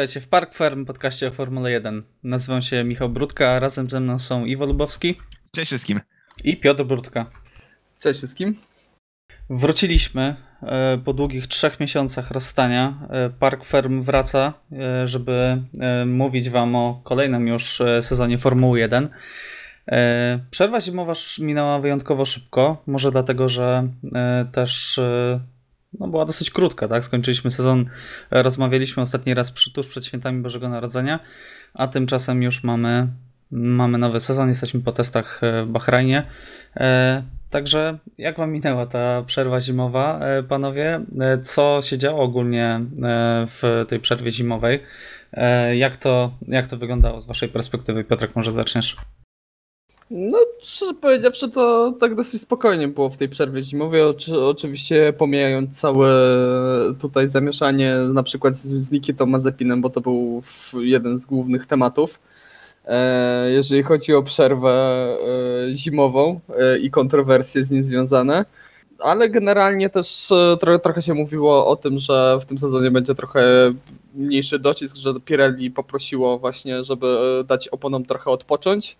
Witajcie w Park Farm, podcaście o Formule 1. Nazywam się Michał Brudka, a razem ze mną są Iwo Lubowski. Cześć wszystkim. I Piotr Brudka. Cześć wszystkim. Wróciliśmy e, po długich trzech miesiącach rozstania. E, Park Firm wraca, e, żeby mówić Wam o kolejnym już sezonie Formuły 1. Przerwa zimowa minęła wyjątkowo szybko, może dlatego, że też no, była dosyć krótka, tak? Skończyliśmy sezon, rozmawialiśmy ostatni raz przy, tuż przed świętami Bożego Narodzenia, a tymczasem już mamy, mamy nowy sezon, jesteśmy po testach w Bahrajnie. Także jak wam minęła ta przerwa zimowa, e, panowie? E, co się działo ogólnie e, w tej przerwie zimowej? Jak to, jak to wyglądało z waszej perspektywy? Piotrek, może zaczniesz? No, szczerze powiedziawszy, to tak dosyć spokojnie było w tej przerwie zimowej. Oczy, oczywiście pomijając całe tutaj zamieszanie na przykład z, z Nikitą Mazepinem, bo to był jeden z głównych tematów. E, jeżeli chodzi o przerwę e, zimową e, i kontrowersje z nim związane. Ale generalnie też trochę, trochę się mówiło o tym, że w tym sezonie będzie trochę mniejszy docisk, że Pirelli poprosiło właśnie, żeby dać oponom trochę odpocząć.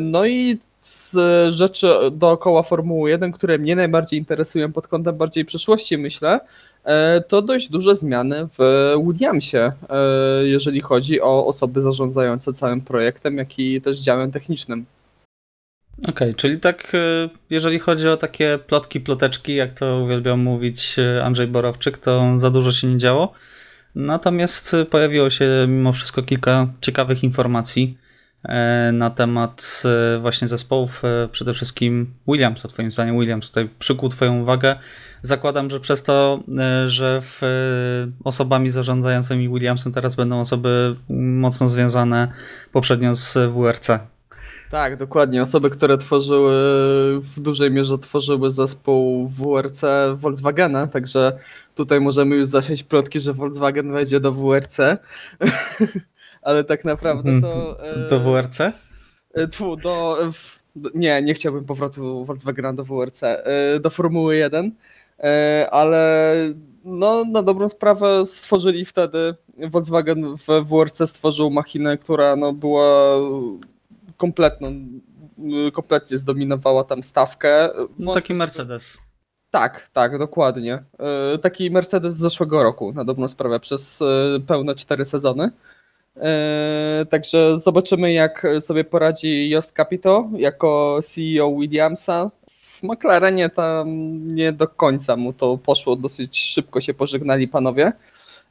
No i z rzeczy dookoła Formuły 1, które mnie najbardziej interesują pod kątem bardziej przyszłości, myślę, E, to dość duże zmiany w Williamsie, e, jeżeli chodzi o osoby zarządzające całym projektem, jak i też działem technicznym. Okej, okay, czyli tak, e, jeżeli chodzi o takie plotki, ploteczki, jak to uwielbiał mówić Andrzej Borowczyk, to za dużo się nie działo. Natomiast pojawiło się mimo wszystko kilka ciekawych informacji E, na temat e, właśnie zespołów, e, przede wszystkim Williamsa, twoim zdaniem Williams tutaj przykuł twoją uwagę. Zakładam, że przez to, że w osobami zarządzającymi Williamsem teraz będą osoby mocno związane poprzednio z WRC. Tak, dokładnie. Osoby, które tworzyły, w dużej mierze tworzyły zespół WRC Volkswagena, także tutaj możemy już zasiać plotki, że Volkswagen wejdzie do WRC. ale tak naprawdę to... Mhm. Do WRC? E, tfu, do, nie, nie chciałbym powrotu Volkswagena do WRC, e, do Formuły 1, e, ale no, na dobrą sprawę stworzyli wtedy, Volkswagen w WRC stworzył machinę, która no, była kompletną, kompletnie zdominowała tam stawkę. No, taki Mercedes. Tak, tak, dokładnie. Taki Mercedes z zeszłego roku, na dobrą sprawę, przez pełne cztery sezony. Eee, także zobaczymy, jak sobie poradzi Jost Capito jako CEO Williamsa. W McLarenie tam nie do końca mu to poszło, dosyć szybko się pożegnali panowie.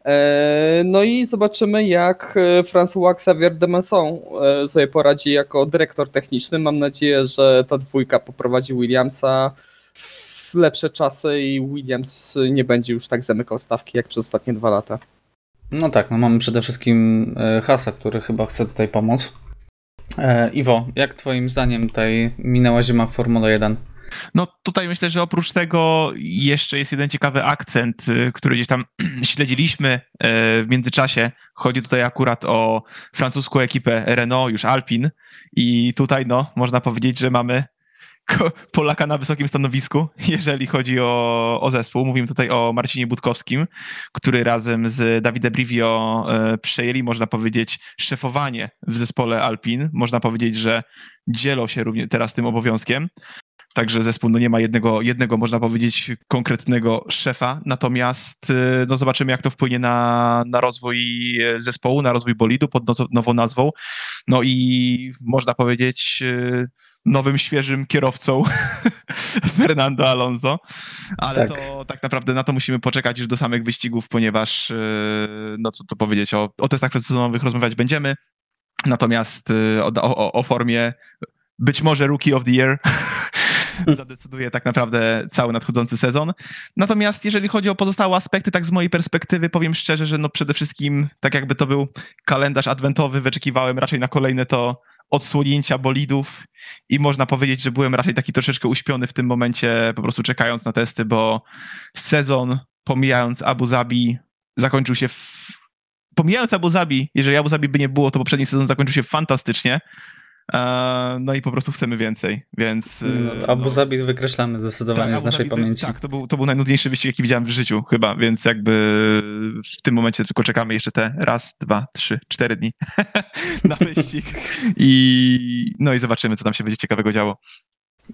Eee, no i zobaczymy, jak François Xavier de Masson eee, sobie poradzi jako dyrektor techniczny. Mam nadzieję, że ta dwójka poprowadzi Williamsa w lepsze czasy i Williams nie będzie już tak zamykał stawki jak przez ostatnie dwa lata. No tak, no mamy przede wszystkim e, Hasa, który chyba chce tutaj pomóc. E, Iwo, jak twoim zdaniem tutaj minęła zima w Formule 1? No tutaj myślę, że oprócz tego jeszcze jest jeden ciekawy akcent, y, który gdzieś tam śledziliśmy e, w międzyczasie. Chodzi tutaj akurat o francuską ekipę Renault, już Alpine i tutaj no, można powiedzieć, że mamy Polaka na wysokim stanowisku, jeżeli chodzi o, o zespół. Mówimy tutaj o Marcinie Budkowskim, który razem z Dawidem Brivio e, przejęli, można powiedzieć, szefowanie w zespole Alpin. Można powiedzieć, że dzielą się również teraz tym obowiązkiem. Także zespół no nie ma jednego, jednego, można powiedzieć, konkretnego szefa, natomiast e, no zobaczymy, jak to wpłynie na, na rozwój zespołu, na rozwój bolidu pod nową nazwą. No i można powiedzieć, e, nowym, świeżym kierowcą Fernando Alonso, ale tak. to tak naprawdę na to musimy poczekać już do samych wyścigów, ponieważ e, no co to powiedzieć, o, o testach przedsezonowych rozmawiać będziemy, natomiast o, o, o formie być może Rookie of the Year zadecyduje tak naprawdę cały nadchodzący sezon. Natomiast jeżeli chodzi o pozostałe aspekty, tak z mojej perspektywy, powiem szczerze, że no przede wszystkim, tak jakby to był kalendarz adwentowy, wyczekiwałem raczej na kolejne to odsłonięcia bolidów i można powiedzieć, że byłem raczej taki troszeczkę uśpiony w tym momencie, po prostu czekając na testy, bo sezon, pomijając Abu Zabi, zakończył się w... Pomijając Abu Zabi, jeżeli Abu Zabi by nie było, to poprzedni sezon zakończył się fantastycznie, no i po prostu chcemy więcej, więc... No, Abu no. Zabi wykreślamy zdecydowanie tak, z naszej pamięci. Tak, to był, to był najnudniejszy wyścig, jaki widziałem w życiu chyba, więc jakby w tym momencie tylko czekamy jeszcze te raz, dwa, trzy, cztery dni na wyścig i no i zobaczymy, co tam się będzie ciekawego działo.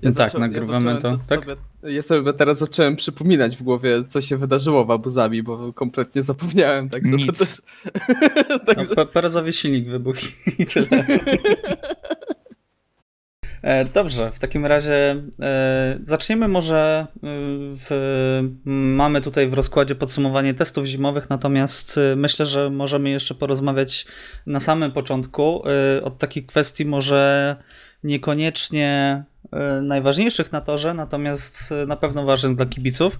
Ja tak, nagrywamy ja to. to tak? Sobie, ja sobie teraz zacząłem przypominać w głowie, co się wydarzyło w Abu Zabi, bo kompletnie zapomniałem. Także Nic. To też... także... No, Perezowy silnik wybuchł i tyle. E, dobrze, w takim razie e, zaczniemy może. E, w, mamy tutaj w rozkładzie podsumowanie testów zimowych, natomiast myślę, że możemy jeszcze porozmawiać na samym początku od takich kwestii, może niekoniecznie najważniejszych na torze, natomiast na pewno ważnych dla kibiców.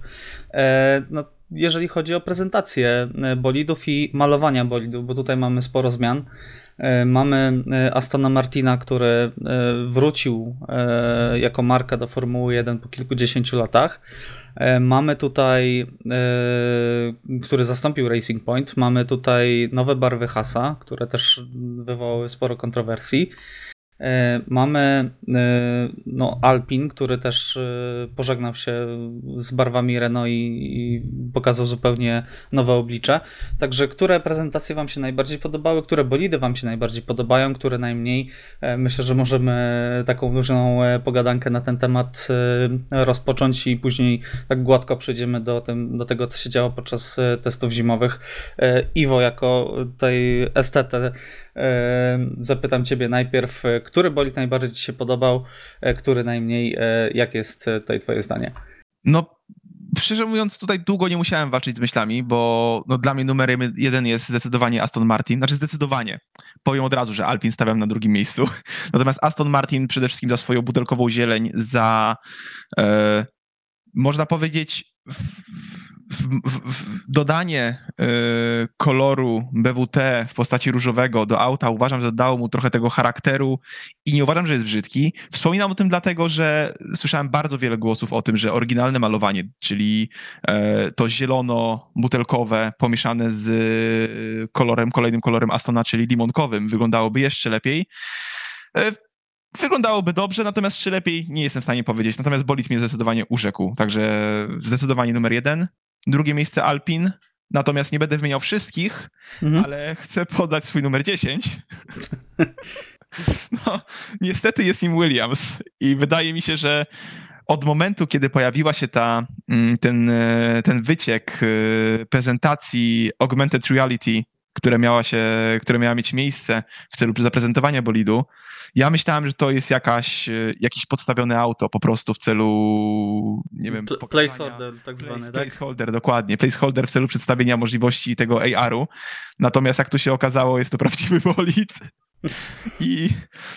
No, jeżeli chodzi o prezentację bolidów i malowania bolidów, bo tutaj mamy sporo zmian. E, mamy e, Astona Martina, który e, wrócił jako marka do Formuły 1 po kilkudziesięciu latach. Mamy tutaj, który zastąpił Racing Point, mamy tutaj nowe barwy Hasa, które też wywołały sporo kontrowersji. E, mamy e, no, Alpin, który też e, pożegnał się z barwami Renault i, pokazał zupełnie nowe oblicze. Także które prezentacje Wam się najbardziej podobały, które bolidy Wam się najbardziej podobają, które najmniej? Myślę, że możemy taką luźną pogadankę na ten temat rozpocząć i później tak gładko przejdziemy do, tym, do tego, co się działo podczas testów zimowych. Iwo, jako tej estetę, zapytam Ciebie najpierw, który bolid najbardziej Ci się podobał, e, który najmniej? E, jakie jest e, tutaj Twoje zdanie? No, szczerze mówiąc, tutaj długo nie musiałem walczyć z myślami, bo no, dla mnie numer jeden jest zdecydowanie Aston Martin. Znaczy zdecydowanie. Powiem od razu, że Alpin stawiam na drugim miejscu. Natomiast Aston Martin przede wszystkim za swoją butelkową zieleń, za e, można powiedzieć w, w, dodanie y, koloru BWT w postaci różowego do auta uważam, że dało mu trochę tego charakteru i nie uważam, że jest brzydki. Wspominam o tym dlatego, że słyszałem bardzo wiele głosów o tym, że oryginalne malowanie, czyli y, to zielono-butelkowe pomieszane z kolorem, kolejnym kolorem Astona, czyli limonkowym, wyglądałoby jeszcze lepiej. Y, Wyglądałoby dobrze, natomiast czy lepiej, nie jestem w stanie powiedzieć. Natomiast bolid mnie zdecydowanie urzekł. Także zdecydowanie numer jeden. Drugie miejsce Alpin. Natomiast nie będę wymieniał wszystkich, mhm. ale chcę podać swój numer 10. no, niestety jest nim Williams. I wydaje mi się, że od momentu, kiedy pojawiła się ta, mm, ten, e, ten wyciek e, prezentacji Augmented Reality które miała, się, które miała mieć miejsce w celu zaprezentowania bolidu. Ja myślałem, że to jest jakaś, e, jakieś podstawione auto po prostu w celu, nie wiem... Placeholder tak zwany, place, tak? Placeholder, dokładnie. Placeholder w celu przedstawienia możliwości tego AR-u. Natomiast jak to się okazało, jest to prawdziwy bolid. I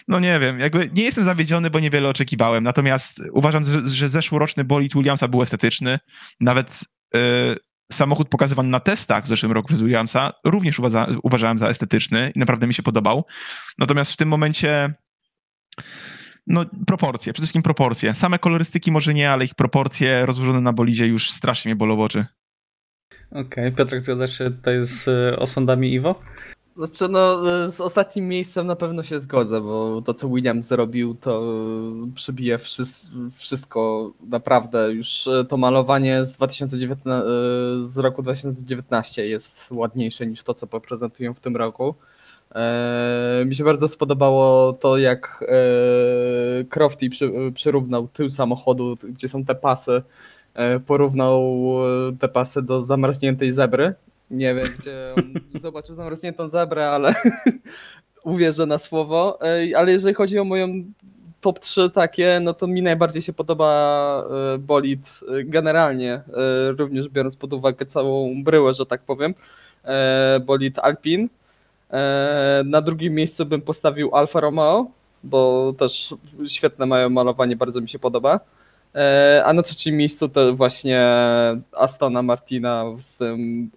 no nie wiem, jakby nie jestem zawiedziony, bo niewiele oczekiwałem. Natomiast uważam, że, że zeszłoroczny bolid Williamsa był estetyczny. Nawet yy, samochód pokazywany na testach w zeszłym roku przez Williamsa również uważa, uważałem za estetyczny i naprawdę mi się podobał. Natomiast w tym momencie no, proporcje, przede wszystkim proporcje. Same kolorystyki może nie, ale ich proporcje rozłożone na bolidzie już strasznie mnie bolą oczy. Okej, okay. Piotrek, zgadzasz się tutaj z e, osądami Iwo? Znaczy, no, z ostatnim miejscem na pewno się zgodzę, bo to, co Williams zrobił, to przebije wszystko naprawdę. Już to malowanie z, 2019, z roku 2019 jest ładniejsze niż to, co prezentują w tym roku. E, mi się bardzo spodobało to, jak e, Crofty przy, przyrównał tył samochodu, gdzie są te pasy, e, porównał te pasy do zamarzniętej zebry nie wiem, gdzie on zobaczył zamroźniętą zebrę, ale uwierzę na słowo. Ale jeżeli chodzi o moją top 3 takie, no to mi najbardziej się podoba e, bolid e, generalnie, e, również biorąc pod uwagę całą bryłę, że tak powiem, bolid Alpin. Na drugim miejscu bym postawił Alfa Romeo, bo też świetne mają malowanie, bardzo mi się podoba. E, a na trzecim miejscu to właśnie Astona Martina z tym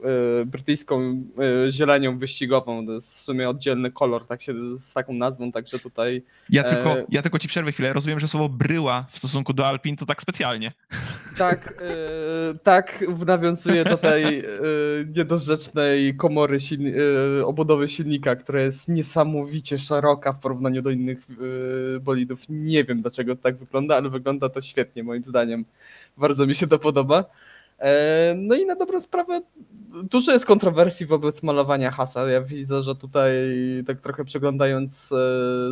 y, brytyjską y, zielenią wyścigową. To jest w sumie oddzielny kolor, tak się z taką nazwą, także tutaj. Ja tylko, ja tylko ci przerwę chwilę. Rozumiem, że słowo bryła w stosunku do Alpin to tak specjalnie. Tak, tak nawiązuje do tej niedorzecznej komory silni obudowy silnika, która jest niesamowicie szeroka w porównaniu do innych bolidów. Nie wiem dlaczego tak wygląda, ale wygląda to świetnie moim zdaniem. Bardzo mi się to podoba. No i na dobrą sprawę dużo jest kontrowersji wobec malowania hasa. Ja widzę, że tutaj tak trochę przeglądając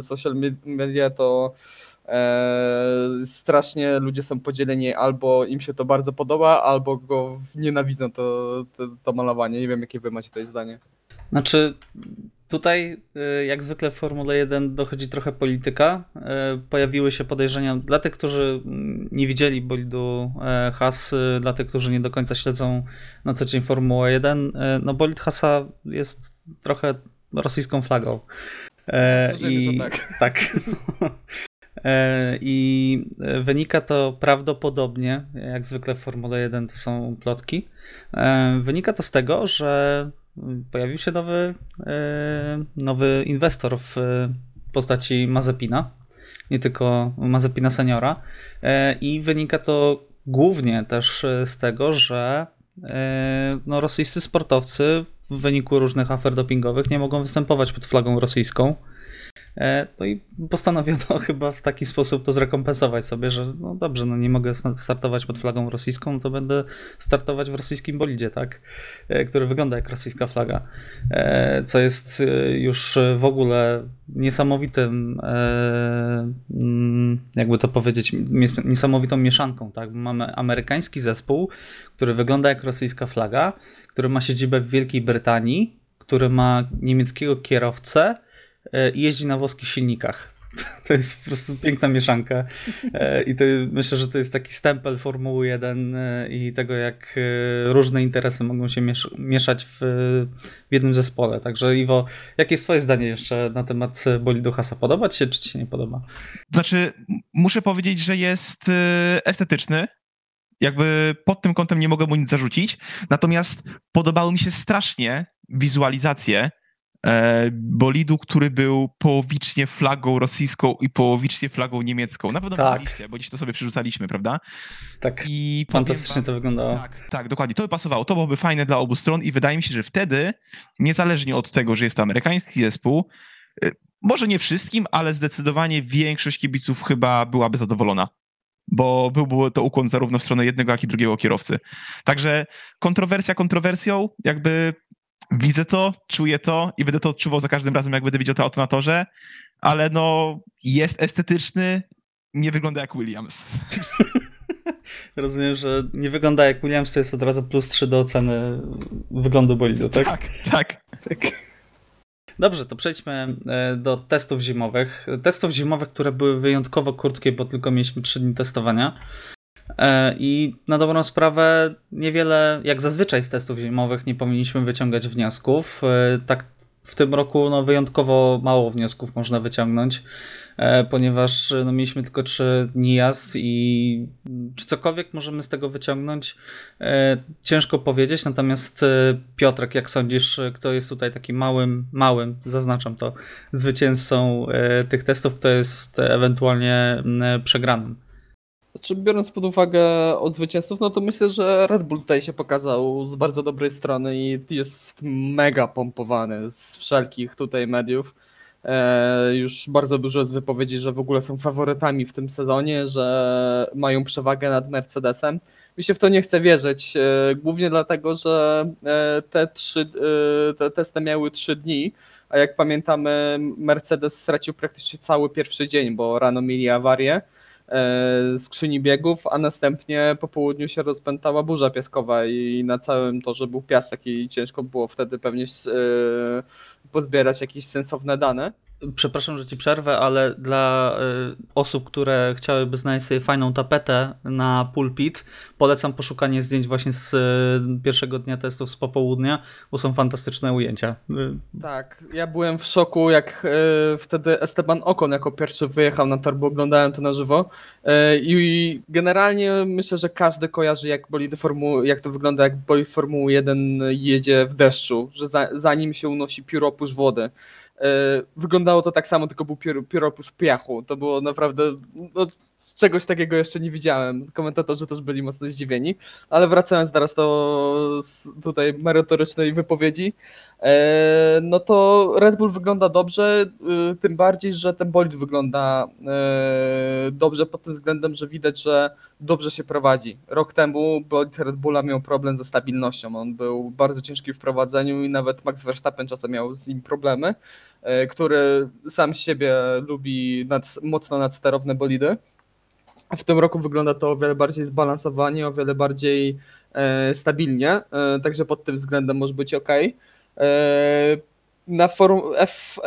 social media to E, strasznie ludzie są podzieleni, albo im się to bardzo podoba, albo go nienawidzą to, to, to malowanie. Nie wiem, jakie wy macie tutaj zdanie. Znaczy, tutaj e, jak zwykle w Formule 1 dochodzi trochę polityka. E, pojawiły się podejrzenia dla tych, którzy nie widzieli bolidu Has, dla tych, którzy nie do końca śledzą na co dzień Formułę 1. No bolid Hasa jest trochę rosyjską flagą. Tak, I, tak. tak. E, I wynika to prawdopodobnie, jak zwykle w Formule 1 to są plotki, e, wynika to z tego, że pojawił się nowy, e, nowy inwestor w postaci Mazepina, nie tylko Mazepina seniora i wynika to głównie też z tego, że no, rosyjscy sportowcy w wyniku różnych afer dopingowych nie mogą występować pod flagą rosyjską. E, no i postanowiono chyba w taki sposób to zrekompensować sobie, że no dobrze, no nie mogę startować pod flagą rosyjską, no to będę startować w rosyjskim bolidzie, tak? E, który wygląda jak rosyjska flaga. E, co jest już w ogóle niesamowitym, mm, jakby to powiedzieć, niesamowitą mieszanką, tak? Mamy amerykański zespół, który wygląda jak rosyjska flaga, który ma siedzibę w Wielkiej Brytanii, który ma niemieckiego kierowcę, i jeździ na włoskich silnikach. To jest po prostu piękna mieszanka e, i to, myślę, że to jest taki stempel Formuły 1 e, i tego, jak różne interesy mogą się mieszać w, w jednym zespole. Także Iwo, jakie jest twoje zdanie jeszcze na temat bolidu Hasa? Podoba ci się, czy ci się nie podoba? Znaczy, muszę powiedzieć, że jest estetyczny, jakby pod tym kątem nie mogę mu nic zarzucić. Natomiast podobały mi się strasznie wizualizacje E, bolidu, który był połowicznie flagą rosyjską i połowicznie flagą niemiecką. Na pewno tak. widzieliście, bo dziś to sobie przerzucaliśmy, prawda? Tak, I fantastycznie wam, to wyglądało. Tak, tak, dokładnie. To by pasowało. To byłoby fajne dla obu stron i wydaje mi się, że wtedy, niezależnie od tego, że jest to amerykański zespół, e, może nie wszystkim, ale zdecydowanie większość kibiców chyba byłaby zadowolona bo byłby to ukłon zarówno w stronę jednego, jak i drugiego kierowcy. Także kontrowersja kontrowersją, jakby widzę to, czuję to i będę to odczuwał za każdym razem, jak będę widział to auto na torze, ale no jest estetyczny, nie wygląda jak Williams. Rozumiem, że nie wygląda jak Williams, to jest od razu plus 3 do oceny wyglądu bolidu, tak? Tak, tak. tak. Dobrze, to przejdźmy e, do testów zimowych. Testów zimowych, które były wyjątkowo krótkie, bo tylko mieliśmy 3 dni testowania. E, I na dobrą sprawę niewiele, jak zazwyczaj z testów zimowych, nie powinniśmy wyciągać wniosków. E, tak w tym roku no, wyjątkowo mało wniosków można wyciągnąć, e, ponieważ no, mieliśmy tylko trzy dni jazd i czy cokolwiek możemy z tego wyciągnąć, ciężko powiedzieć. Natomiast Piotrek, jak sądzisz, kto jest tutaj takim małym, małym, zaznaczam to, zwycięzcą tych testów, kto jest ewentualnie przegranym? Znaczy, biorąc pod uwagę od zwycięzców, no to myślę, że Red Bull tutaj się pokazał z bardzo dobrej strony i jest mega pompowany z wszelkich tutaj mediów. E, już bardzo dużo jest wypowiedzi, że w ogóle są faworytami w tym sezonie, że mają przewagę nad Mercedesem. Mi się w to nie chce wierzyć, e, głównie dlatego, że e, te, trzy, e, te testy miały trzy dni, a jak pamiętamy, Mercedes stracił praktycznie cały pierwszy dzień, bo rano mieli awarię skrzyni biegów, a następnie po południu się rozpętała burza piaskowa i na całym torze był piasek i ciężko było wtedy pewnie e, pozbierać jakieś sensowne dane. Przepraszam, że ci przerwę, ale dla y, osób, które chciałyby znaleźć sobie fajną tapetę na pulpit, polecam poszukanie zdjęć właśnie z y, pierwszego dnia testów z popołudnia, bo są fantastyczne ujęcia. Y, tak, ja byłem w szoku, jak wtedy Esteban Ocon jako pierwszy wyjechał na tor, bo oglądałem to na żywo i generalnie myślę, że każdy kojarzy, jak, bolidy formu, jak to wygląda, jak bolid Formuły 1 jedzie w deszczu, że za, zanim się unosi pióropusz wody. E, wyglądało to tak samo, tylko był pióropusz piachu. To było naprawdę no, czegoś takiego jeszcze nie widziałem. Komentatorzy też byli mocno zdziwieni. Ale wracając teraz do tutaj merytorycznej wypowiedzi, e, no to Red Bull wygląda dobrze, e, tym bardziej, że ten bolid wygląda e, dobrze pod tym względem, że widać, że dobrze się prowadzi. Rok temu bolid Red Bulla miał problem ze stabilnością. On był bardzo ciężki w prowadzeniu i nawet Max Verstappen czasem miał z nim problemy, który sam siebie lubi nad, mocno nadsterowne bolidy. W tym roku wygląda to o wiele bardziej zbalansowanie, o wiele bardziej e, stabilnie, e, także pod tym względem może być ok. E, na, forum F,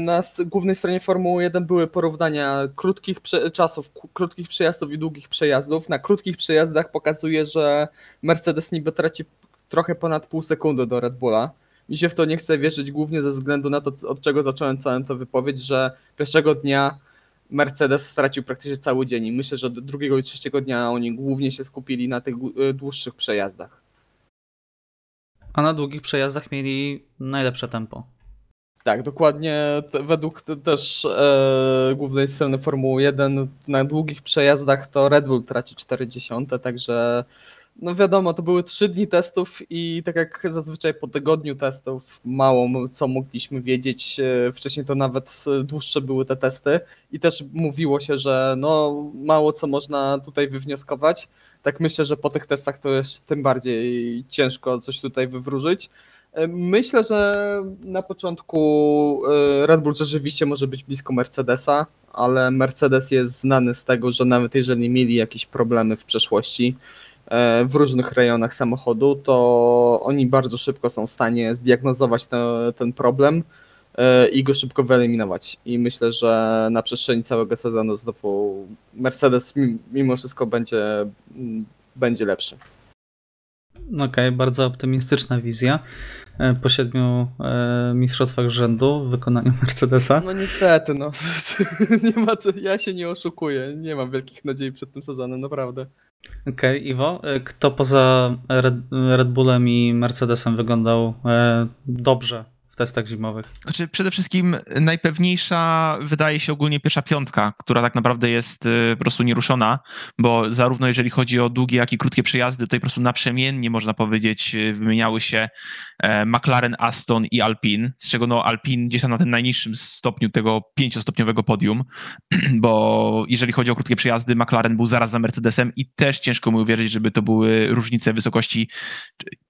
na głównej stronie Formuły 1 były porównania krótkich czasów, krótkich przejazdów i długich przejazdów. Na krótkich przejazdach pokazuje, że Mercedes niby traci trochę ponad pół sekundy do Red Bulla. Mi się w to nie chce wierzyć głównie ze względu na to, od czego zacząłem całą tę wypowiedź, że pierwszego dnia Mercedes stracił praktycznie cały dzień i myślę, że do drugiego i trzeciego dnia oni głównie się skupili na tych e, dłuższych przejazdach. A na długich przejazdach mieli najlepsze tempo. Tak, dokładnie. Według też e, głównej strony Formuły 1 na długich przejazdach to Red Bull traci 40, także no wiadomo, to były trzy dni testów i tak jak zazwyczaj po tygodniu testów mało co mogliśmy wiedzieć. E, wcześniej to nawet dłuższe były te testy i też mówiło się, że no mało co można tutaj wywnioskować. Tak myślę, że po tych testach to jest tym bardziej ciężko coś tutaj wywróżyć. E, myślę, że na początku e, Red Bull rzeczywiście może być blisko Mercedesa, ale Mercedes jest znany z tego, że nawet jeżeli mieli jakieś problemy w przeszłości, E, w różnych rejonach samochodu, to oni bardzo szybko są w stanie zdiagnozować te, ten problem e, i go szybko wyeliminować. I myślę, że na przestrzeni całego sezonu znowu Mercedes mimo wszystko będzie, będzie lepszy. Okej, okay, bardzo optymistyczna wizja e, po siedmiu mistrzostwach rzędu w wykonaniu Mercedesa. No niestety, no. nie ma co, ja się nie oszukuję. Nie mam wielkich nadziei przed tym sezonem, naprawdę. Okej, okay, Iwo, e, kto poza Red, Red Bullem i Mercedesem wyglądał e, dobrze w testach zimowych? Znaczy, przede wszystkim najpewniejsza wydaje się ogólnie pierwsza piątka, która tak naprawdę jest y, po prostu nieruszona, bo zarówno jeżeli chodzi o długie, jak i krótkie przejazdy, tutaj po prostu naprzemiennie, można powiedzieć, y, wymieniały się e, McLaren, Aston i Alpine, z czego no Alpine gdzieś tam na tym najniższym stopniu tego pięciostopniowego podium, bo jeżeli chodzi o krótkie przejazdy, McLaren był zaraz za Mercedesem i też ciężko mi uwierzyć, żeby to były różnice wysokości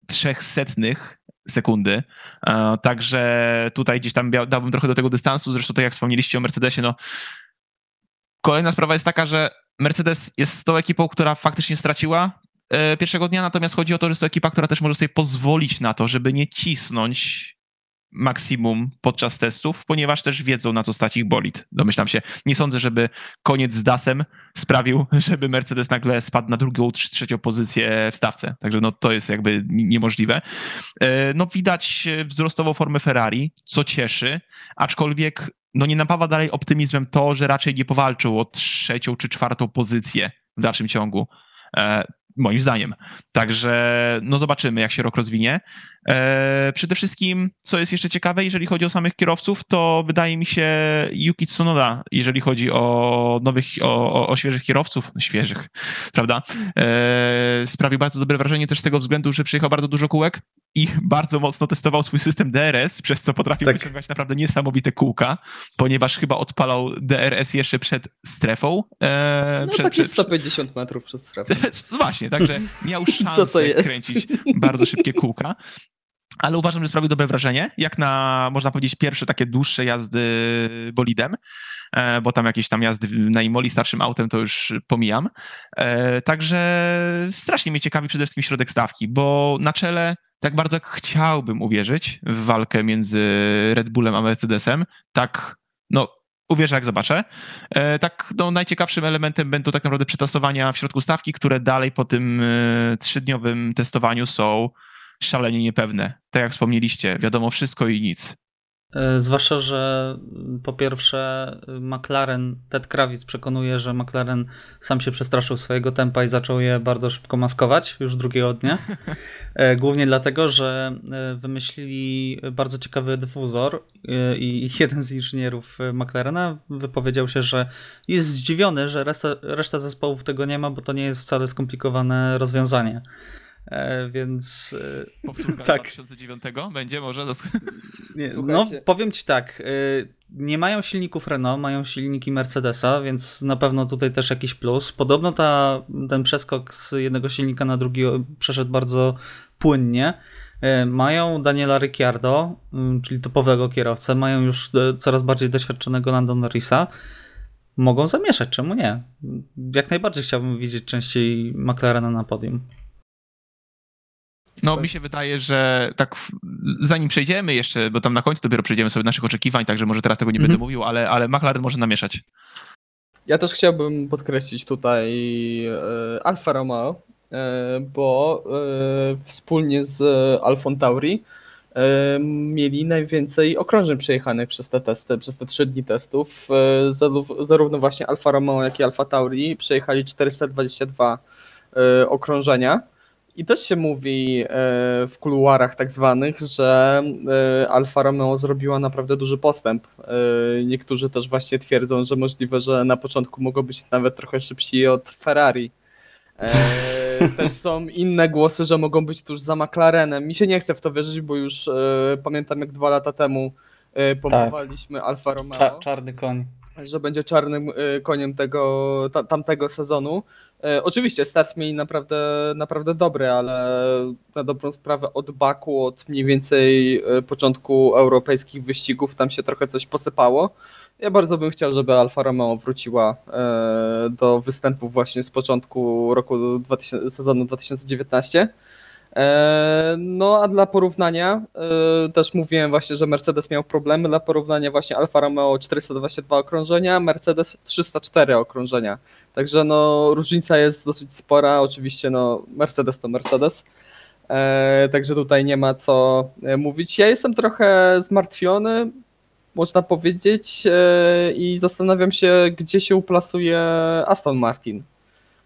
trzech setnych sekundy. E, także tutaj gdzieś tam dałbym trochę do tego dystansu. Zresztą tak jak wspomnieliście o Mercedesie, no kolejna sprawa jest taka, że Mercedes jest tą ekipą, która faktycznie straciła e, pierwszego dnia, natomiast chodzi o to, że jest to ekipa, która też może sobie pozwolić na to, żeby nie cisnąć maksimum podczas testów, ponieważ też wiedzą, na co stać ich bolid. Domyślam się. Nie sądzę, żeby koniec z DASem sprawił, żeby Mercedes nagle spadł na drugą trzecią pozycję w stawce. Także no, to jest jakby niemożliwe. E, no widać wzrostową formę Ferrari, co cieszy, aczkolwiek no nie napawa dalej optymizmem to, że raczej nie powalczył o trzecią czy czwartą pozycję w dalszym ciągu. Moim zdaniem. Także no zobaczymy, jak się rok rozwinie. E, przede wszystkim, co jest jeszcze ciekawe, jeżeli chodzi o samych kierowców, to wydaje mi się Yuki Tsunoda, jeżeli chodzi o nowych, o, o, o świeżych kierowców, świeżych, prawda, e, sprawił bardzo dobre wrażenie też z tego względu, że przyjechał bardzo dużo kółek i bardzo mocno testował swój system DRS, przez co potrafił tak. wyciągać naprawdę niesamowite kółka, ponieważ chyba odpalał DRS jeszcze przed strefą. E, no przed, takie przed, 150 metrów przed strefą. Właśnie, także miał szansę kręcić bardzo szybkie kółka ale uważam, że sprawił dobre wrażenie, jak na, można powiedzieć, pierwsze takie dłuższe jazdy bolidem, e, bo tam jakieś tam jazdy na Imoli starszym autem to już pomijam. E, także strasznie mnie ciekawi przede wszystkim środek stawki, bo na czele tak bardzo jak chciałbym uwierzyć w walkę między Red Bullem a Mercedesem, tak no uwierzę jak zobaczę. E, tak no, najciekawszym elementem będą tak naprawdę przetasowania w środku stawki, które dalej po tym trzydniowym testowaniu są szalenie niepewne. Tak jak wspomnieliście, wiadomo wszystko i nic. E, zwłaszcza, że po pierwsze McLaren, Ted Krawic przekonuje, że McLaren sam się przestraszył swojego tempa i zaczął je bardzo szybko maskować już drugiego dnia. E, głównie dlatego, że e, wymyślili bardzo ciekawy dyfuzor i jeden z inżynierów McLarena wypowiedział się, że jest zdziwiony, że reszta, reszta zespołów tego nie ma, bo to nie jest wcale skomplikowane rozwiązanie. E, więc. E, Powtórka tak. 2009 będzie może? Nie, no, powiem ci tak. E, nie mają silników Renault, mają silniki Mercedesa, więc na pewno tutaj też jakiś plus. Podobno ta, ten przeskok z jednego silnika na drugi przeszedł bardzo płynnie. Mają Daniela Ricciardo, mm, czyli topowego kierowcę, mają już coraz bardziej doświadczonego Lando Norrisa. Mogą zamieszać, czemu nie? Jak najbardziej chciałbym widzieć częściej McLarena na podium. No, mi się wydaje, że tak zanim przejdziemy jeszcze, bo tam na końcu dopiero przejdziemy sobie naszych oczekiwań, także może teraz tego nie będę mhm. mówił, ale, ale McLaren może namieszać. Ja też chciałbym podkreślić tutaj e, Alfa Romeo, e, bo e, wspólnie z Alfą Tauri mieli najwięcej okrążeń przejechanych przez te testy, przez te trzy dni testów. Zarówno właśnie Alfa Romeo, jak i Alfa Tauri przejechali 422 e, okrążenia i też się mówi e, w kuluarach tak zwanych, że e, Alfa Romeo zrobiła naprawdę duży postęp. E, niektórzy też właśnie twierdzą, że możliwe, że na początku mogą być nawet trochę szybsi od Ferrari. Też są inne głosy, że mogą być tuż za McLarenem. Mi się nie chce w to wierzyć, bo już pamiętam jak dwa lata temu pompowaliśmy tak. Alfa Romeo. Cza czarny koń że będzie czarnym koniem tego, ta, tamtego sezonu. E, oczywiście start mieli naprawdę, naprawdę dobry, ale na dobrą sprawę od Baku, od mniej więcej e, początku europejskich wyścigów tam się trochę coś posypało. Ja bardzo bym chciał, żeby Alfa Romeo wróciła e, do występów właśnie z początku roku 2000, sezonu 2019. E, no a dla porównania, e, też mówiłem właśnie, że Mercedes miał problemy, dla porównania właśnie Alfa Romeo 422 okrążenia, Mercedes 304 okrążenia. Także no różnica jest dosyć spora, oczywiście no Mercedes to Mercedes. E, także tutaj nie ma co mówić. Ja jestem trochę zmartwiony, można powiedzieć, i zastanawiam się, gdzie się uplasuje Aston Martin.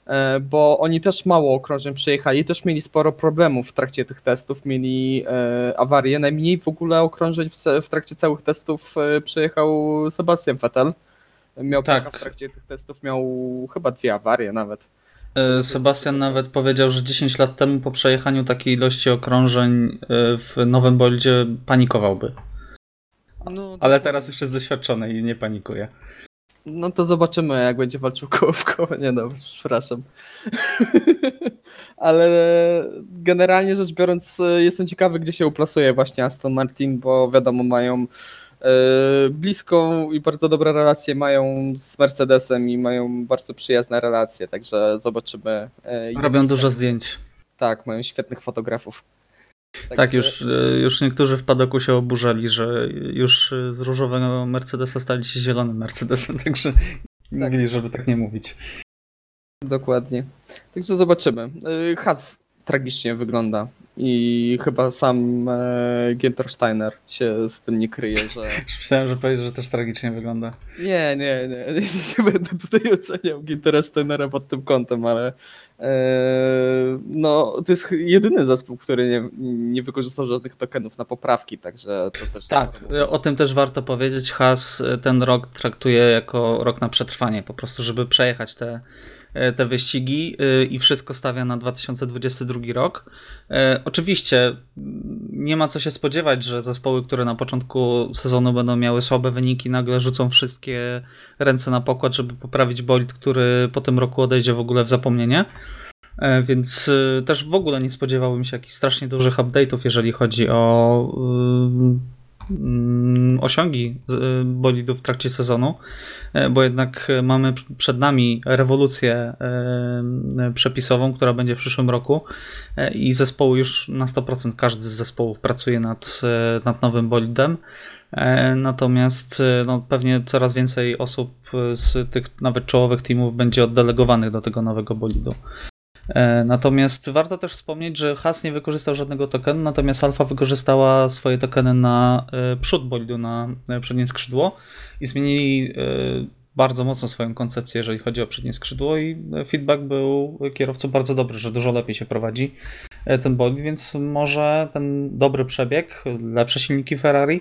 E, bo oni też mało okrążeń przejechali, też mieli sporo problemów w trakcie tych testów, mieli e, awarie. Najmniej w ogóle okrążeń w, trakcie całych testów e, przejechał Sebastian Vettel. Miał tak. w trakcie tych testów miał chyba dwie awarie nawet. Sebastian nawet powiedział, że 10 lat temu po przejechaniu takiej ilości okrążeń w nowym boldzie panikowałby. No, Ale teraz już jest doświadczony i nie panikuje. No to zobaczymy, jak będzie walczył koło w koło. Nie no, przepraszam. Ale generalnie rzecz biorąc, jestem ciekawy, gdzie się uplasuje właśnie Aston Martin, bo wiadomo, mają e, bliską i bardzo dobre relacje mają z Mercedesem i mają bardzo przyjazne relacje, także zobaczymy. E, Robią dużo zdjęć. Tak, mają świetnych fotografów. Tak, tak już, e, już niektórzy w padoku się oburzali, że już z różowego Mercedesa stali się zielonym Mercedesem, także tak. mówili, żeby tak nie mówić. Dokładnie. Także zobaczymy. E, Has tragicznie wygląda i chyba sam e, Ginter Steiner się z tym nie kryje, że... Myślałem, że powiesz, że też tragicznie wygląda. Nie, nie, nie. Nie, nie będę tutaj oceniał Gintera Steinera pod tym kątem, ale e, no, to jest jedyny zespół, który nie, nie wykorzystał żadnych tokenów na poprawki, także to też... Tak, o tym też warto powiedzieć. Has ten rok traktuje jako rok na przetrwanie, po prostu, żeby przejechać te E, te wyścigi e, i wszystko stawia na 2022 rok. E, oczywiście nie ma co się spodziewać, że zespoły, które na początku sezonu będą miały słabe wyniki, nagle rzucą wszystkie ręce na pokład, żeby poprawić bolid, który po tym roku odejdzie w ogóle w zapomnienie. Więc też w ogóle nie spodziewałbym się jakichś strasznie dużych update'ów, jeżeli chodzi o Mm, osiągi y, bolidów w trakcie sezonu, e, bo jednak mamy przed nami rewolucję e, przepisową, która będzie w przyszłym roku e, i zespoły już na 100%, każdy z zespołów pracuje nad, nad nowym bolidem. Natomiast no, pewnie coraz więcej osób z tych nawet czołowych teamów będzie oddelegowanych do tego nowego bolidu. E, natomiast warto też wspomnieć, że Haas nie wykorzystał żadnego tokenu, natomiast Alfa wykorzystała swoje tokeny na e, przód bolidu, na przednie skrzydło i zmienili bardzo mocno swoją koncepcję, jeżeli chodzi o przednie skrzydło i feedback był kierowców bardzo dobry, że dużo lepiej się prowadzi ten bolid, więc może ten dobry przebieg, lepsze silniki Ferrari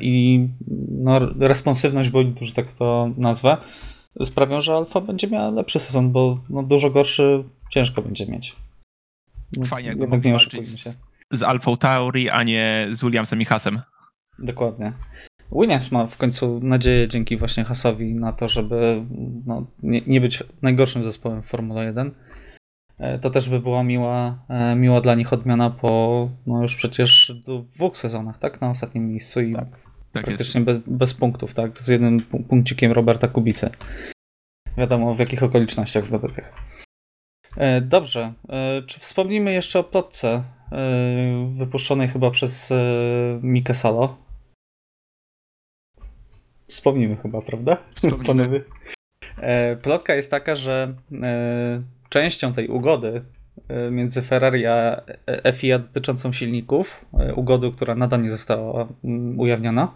i no, responsywność bolidu, że tak to nazwę, sprawią, że Alfa będzie miała lepszy sezon, bo no, dużo gorszy ciężko będzie mieć. Fajnie, jak mogli walczyć z, z Alfa Tauri, a nie z Williamsem i Hasem. Dokładnie. Williams ma w końcu nadzieję dzięki właśnie Hasowi na to, żeby no, nie, nie, być najgorszym zespołem w Formule 1. E, to też by była miła, e, miła dla nich odmiana po no już przecież dwóch sezonach, tak? Na ostatnim miejscu i tak. Tak Praktycznie bez, bez, punktów, tak? Z jednym punkcikiem Roberta Kubicy. Wiadomo w jakich okolicznościach zdobytych. E, dobrze. E, czy wspomnimy jeszcze o plotce e, wypuszczonej chyba przez Mikę Salo? Wspomnimy chyba, prawda? Wspomnimy. Plotka jest taka, że częścią tej ugody między Ferrari a FIA dotyczącą silników, ugody, która nadal nie została mm, ujawniona,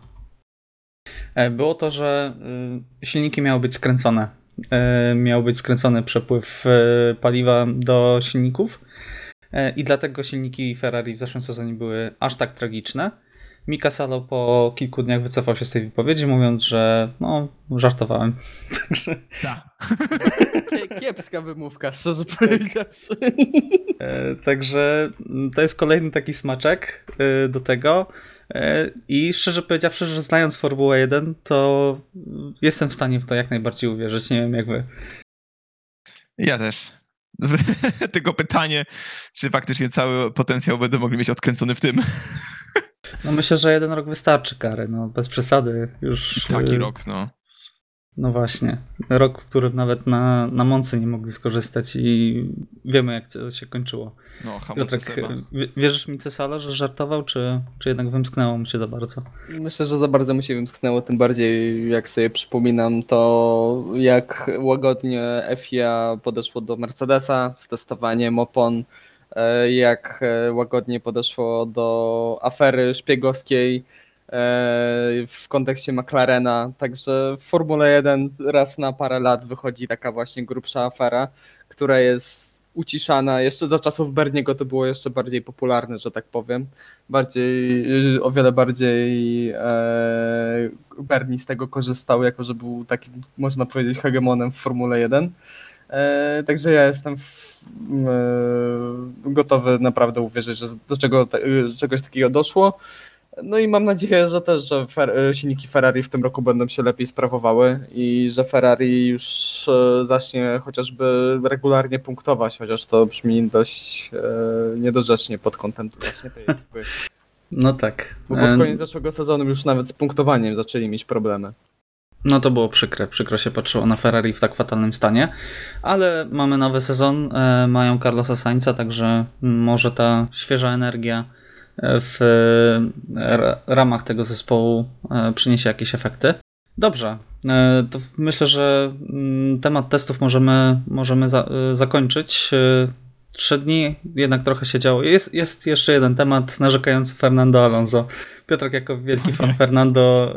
było to, że silniki miały być skręcone. E, miał być skręcony przepływ paliwa do silników i dlatego silniki Ferrari w zeszłym sezonie były aż tak tragiczne. Mika Salo po kilku dniach wycofał się z tej wypowiedzi, mówiąc, że no, żartowałem. Także... Tak. Kiepska wymówka, szczerze powiedziawszy. Także to jest kolejny taki smaczek do tego. E, I szczerze powiedziawszy, że znając Formułę 1, to jestem w stanie w to jak najbardziej uwierzyć. Nie wiem jak wy. Ja też. Tylko pytanie, czy faktycznie cały potencjał będę mogli mieć odkręcony w tym. No myślę, że jeden rok wystarczy kary, no bez przesady już. Taki y, rok, no. No właśnie. Rok, w którym nawet na, na Monce nie mogli skorzystać i wiemy, jak to się kończyło. No, Piotrek, wierzysz mi Cesala, że żartował, czy, czy jednak wymsknęło mu się za bardzo? Myślę, że za bardzo mu się wymsknęło, tym bardziej jak sobie przypominam to, jak łagodnie FIA podeszło do Mercedesa z testowaniem opon, e, jak e, łagodnie podeszło do afery szpiegowskiej, w kontekście McLarena. Także w Formule 1 raz na parę lat wychodzi taka właśnie grubsza afera, która jest uciszana. Jeszcze za czasów Berniego to było jeszcze bardziej popularne, że tak powiem. Bardziej, o wiele bardziej e, Bernie z tego korzystał, jako że był takim, można powiedzieć, hegemonem w Formule 1. E, także ja jestem w, gotowy naprawdę uwierzyć, że do czego, czegoś takiego doszło. No i mam nadzieję, że też, że fer e, silniki Ferrari w tym roku będą się lepiej sprawowały i że Ferrari już e, zacznie chociażby regularnie punktować, chociaż to brzmi dość e, niedorzecznie pod kątem właśnie tej ekipy. No tak. Bo pod koniec zeszłego sezonu już nawet z punktowaniem zaczęli mieć problemy. No to było przykre. Przykro się patrzyło na Ferrari w tak fatalnym stanie. Ale mamy nowy sezon, mają Carlosa Sainza, także może ta świeża energia w ramach tego zespołu e, przyniesie jakieś efekty. Dobrze, e, to myślę, że mm, temat testów możemy, możemy za, e, zakończyć. Trzy dni jednak trochę się działo. Jest, jest jeszcze jeden temat narzekający Fernando Alonso. Piotrek, jako wielki fan Fernando,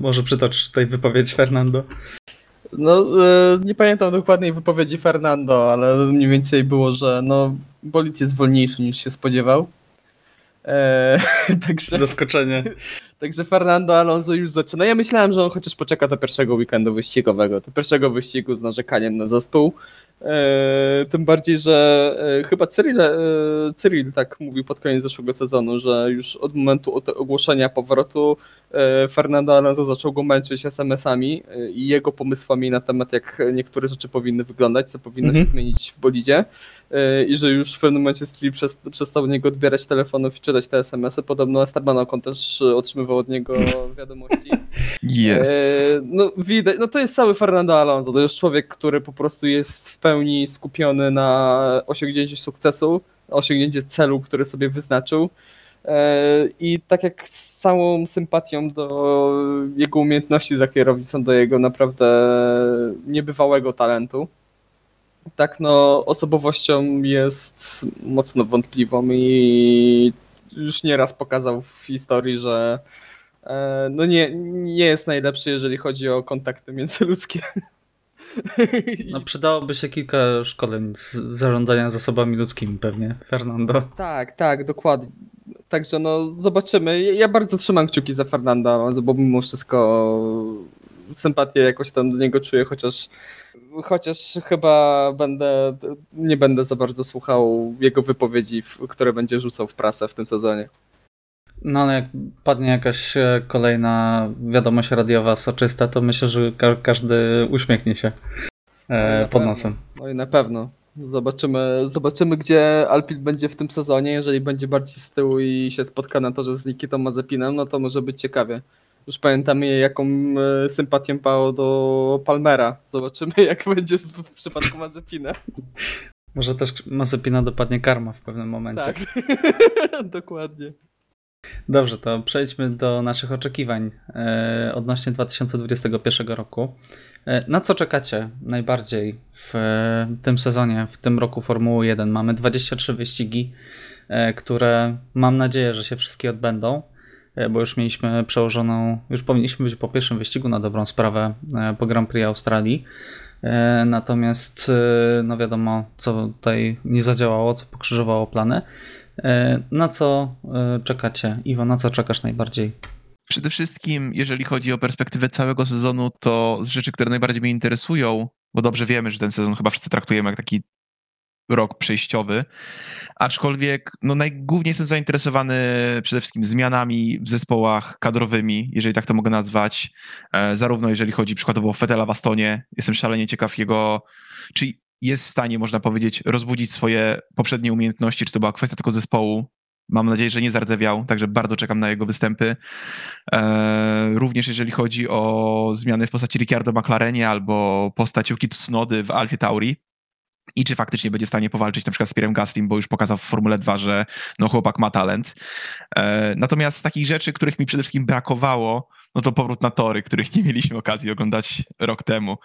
może przytocz tej wypowiedź Fernando. No, nie pamiętam dokładnej wypowiedzi Fernando, ale mniej więcej było, że no, bolid jest wolniejszy niż się spodziewał. Eee, także, Zaskoczenie. Także Fernando Alonso już zaczyna. Ja myślałem, że on chociaż poczeka do pierwszego weekendu wyścigowego, do pierwszego wyścigu z narzekaniem na zespół. E, tym bardziej, że e, chyba Cyril, e, Cyril tak mówił pod koniec zeszłego sezonu, że już od momentu ogłoszenia powrotu Fernando Alonso zaczął go męczyć SMS-ami i jego pomysłami na temat, jak niektóre rzeczy powinny wyglądać, co powinno mhm. się zmienić w bolidzie i że już w pewnym momencie Cyril przestał od niego odbierać telefonów i czytać te SMS-y. Podobno Esteban Ocon też otrzymywał od niego wiadomości. Yes. No widać, no to jest cały Fernando Alonso, to jest człowiek, który po prostu jest w pełni skupiony na osiągnięciu sukcesu, osiągnięciu celu, który sobie wyznaczył. E, I tak jak z całą sympatią do jego umiejętności za kierownicą, do jego naprawdę niebywałego talentu, tak no osobowością jest mocno wątpliwą i już nieraz pokazał w historii, że e, no nie, nie jest najlepszy, jeżeli chodzi o kontakty międzyludzkie. No przydałoby się kilka szkoleń z zarządzania zasobami ludzkimi pewnie, Fernando. Tak, tak, dokładnie. Także no zobaczymy. Ja bardzo trzymam kciuki za Fernanda, bo mimo wszystko sympatię jakoś tam do niego czuję, chociaż chociaż chyba będę nie będę za bardzo słuchał jego wypowiedzi, które będzie rzucał w prasę w tym sezonie. No ale jak padnie jakaś e, kolejna wiadomość radiowa soczysta, to myślę, że ka każdy uśmiechnie się e, no pod nosem. No i na pewno. Zobaczymy, zobaczymy, gdzie Alpin będzie w tym sezonie. Jeżeli będzie bardziej z tyłu i się spotka na torze z Nikitą Mazepinem, no to może być ciekawie. Już pamiętamy, jaką e, sympatię pało do Palmera. Zobaczymy, jak będzie w przypadku Mazepina. Może też Mazepina dopadnie karma w pewnym momencie. Tak, dokładnie. Dobrze, to przejdźmy do naszych oczekiwań e, odnośnie 2021 roku. E, na co czekacie najbardziej w e, tym sezonie, w tym roku Formuły 1? Mamy 23 wyścigi, które mam nadzieję, że się wszystkie odbędą, bo już mieliśmy przełożoną, już powinniśmy być po pierwszym wyścigu na dobrą sprawę po Grand Prix Australii. Natomiast, no wiadomo, co tutaj nie zadziałało, co pokrzyżowało plany. E, na co e, czekacie? Iwo, na co czekasz najbardziej? Przede wszystkim, jeżeli chodzi o perspektywę całego sezonu, to z rzeczy, które najbardziej mnie interesują, bo dobrze wiemy, że ten sezon chyba wszyscy traktujemy jak taki rok przejściowy, aczkolwiek no najgłówniej jestem zainteresowany przede wszystkim zmianami w zespołach kadrowymi, jeżeli tak to mogę nazwać, e, zarówno jeżeli chodzi przykładowo o Fetela w Astonie, jestem szalenie ciekaw jego, czy jest w stanie, można powiedzieć, rozbudzić swoje poprzednie umiejętności, czy to była kwestia tylko zespołu. Mam nadzieję, że nie zardzewiał, także bardzo czekam na jego występy. Eee, również jeżeli chodzi o zmiany w postaci Ricciardo McLarenie albo postać Yuki Tsunody w Alfie Tauri, i czy faktycznie będzie w stanie powalczyć na przykład z Pierrem Gaslim, bo już pokazał w Formule 2, że no chłopak ma talent. E, natomiast z takich rzeczy, których mi przede wszystkim brakowało, no to powrót na tory, których nie mieliśmy okazji oglądać rok temu.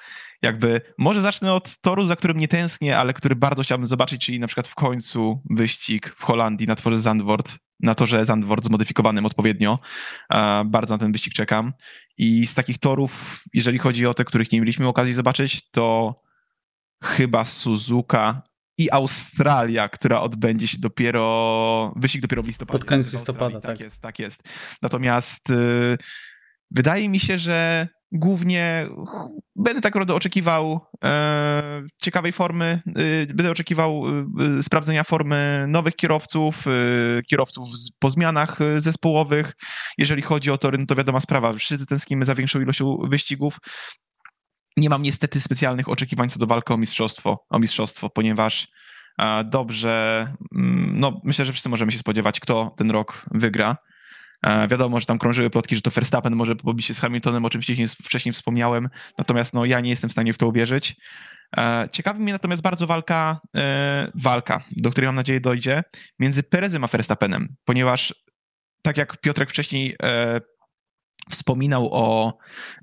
Jakby, może zacznę od toru, za którym nie tęsknię, ale który bardzo chciałbym zobaczyć, czyli na przykład w końcu wyścig w Holandii na torze Zandvoort, na torze Zandvoort zmodyfikowanym odpowiednio. E, bardzo na ten wyścig czekam. I z takich torów, jeżeli chodzi o te, których nie mieliśmy okazji zobaczyć, to chyba Suzuka i Australia, która odbędzie się dopiero, wyścig dopiero w listopadzie. Pod koniec listopada, tak. tak. jest, tak jest. Natomiast y, wydaje mi się, że głównie będę tak naprawdę oczekiwał e, ciekawej formy, y, będę oczekiwał y, sprawdzenia formy nowych kierowców, kierowców z, po zmianach zespołowych. Jeżeli chodzi o tory, no to wiadoma sprawa, wszyscy tęsknimy za większą ilością wyścigów nie mam niestety specjalnych oczekiwań co do walki o mistrzostwo, o mistrzostwo ponieważ e, dobrze, mm, no myślę, że wszyscy możemy się spodziewać, kto ten rok wygra. E, wiadomo, że tam krążyły plotki, że to Verstappen może pobić się z Hamiltonem, o czym wcześniej, wspomniałem, natomiast no, ja nie jestem w stanie w to uwierzyć. E, ciekawi mnie natomiast bardzo walka, walka, do której mam nadzieję dojdzie, między Perezem a Verstappenem, ponieważ tak jak Piotrek wcześniej wspominał o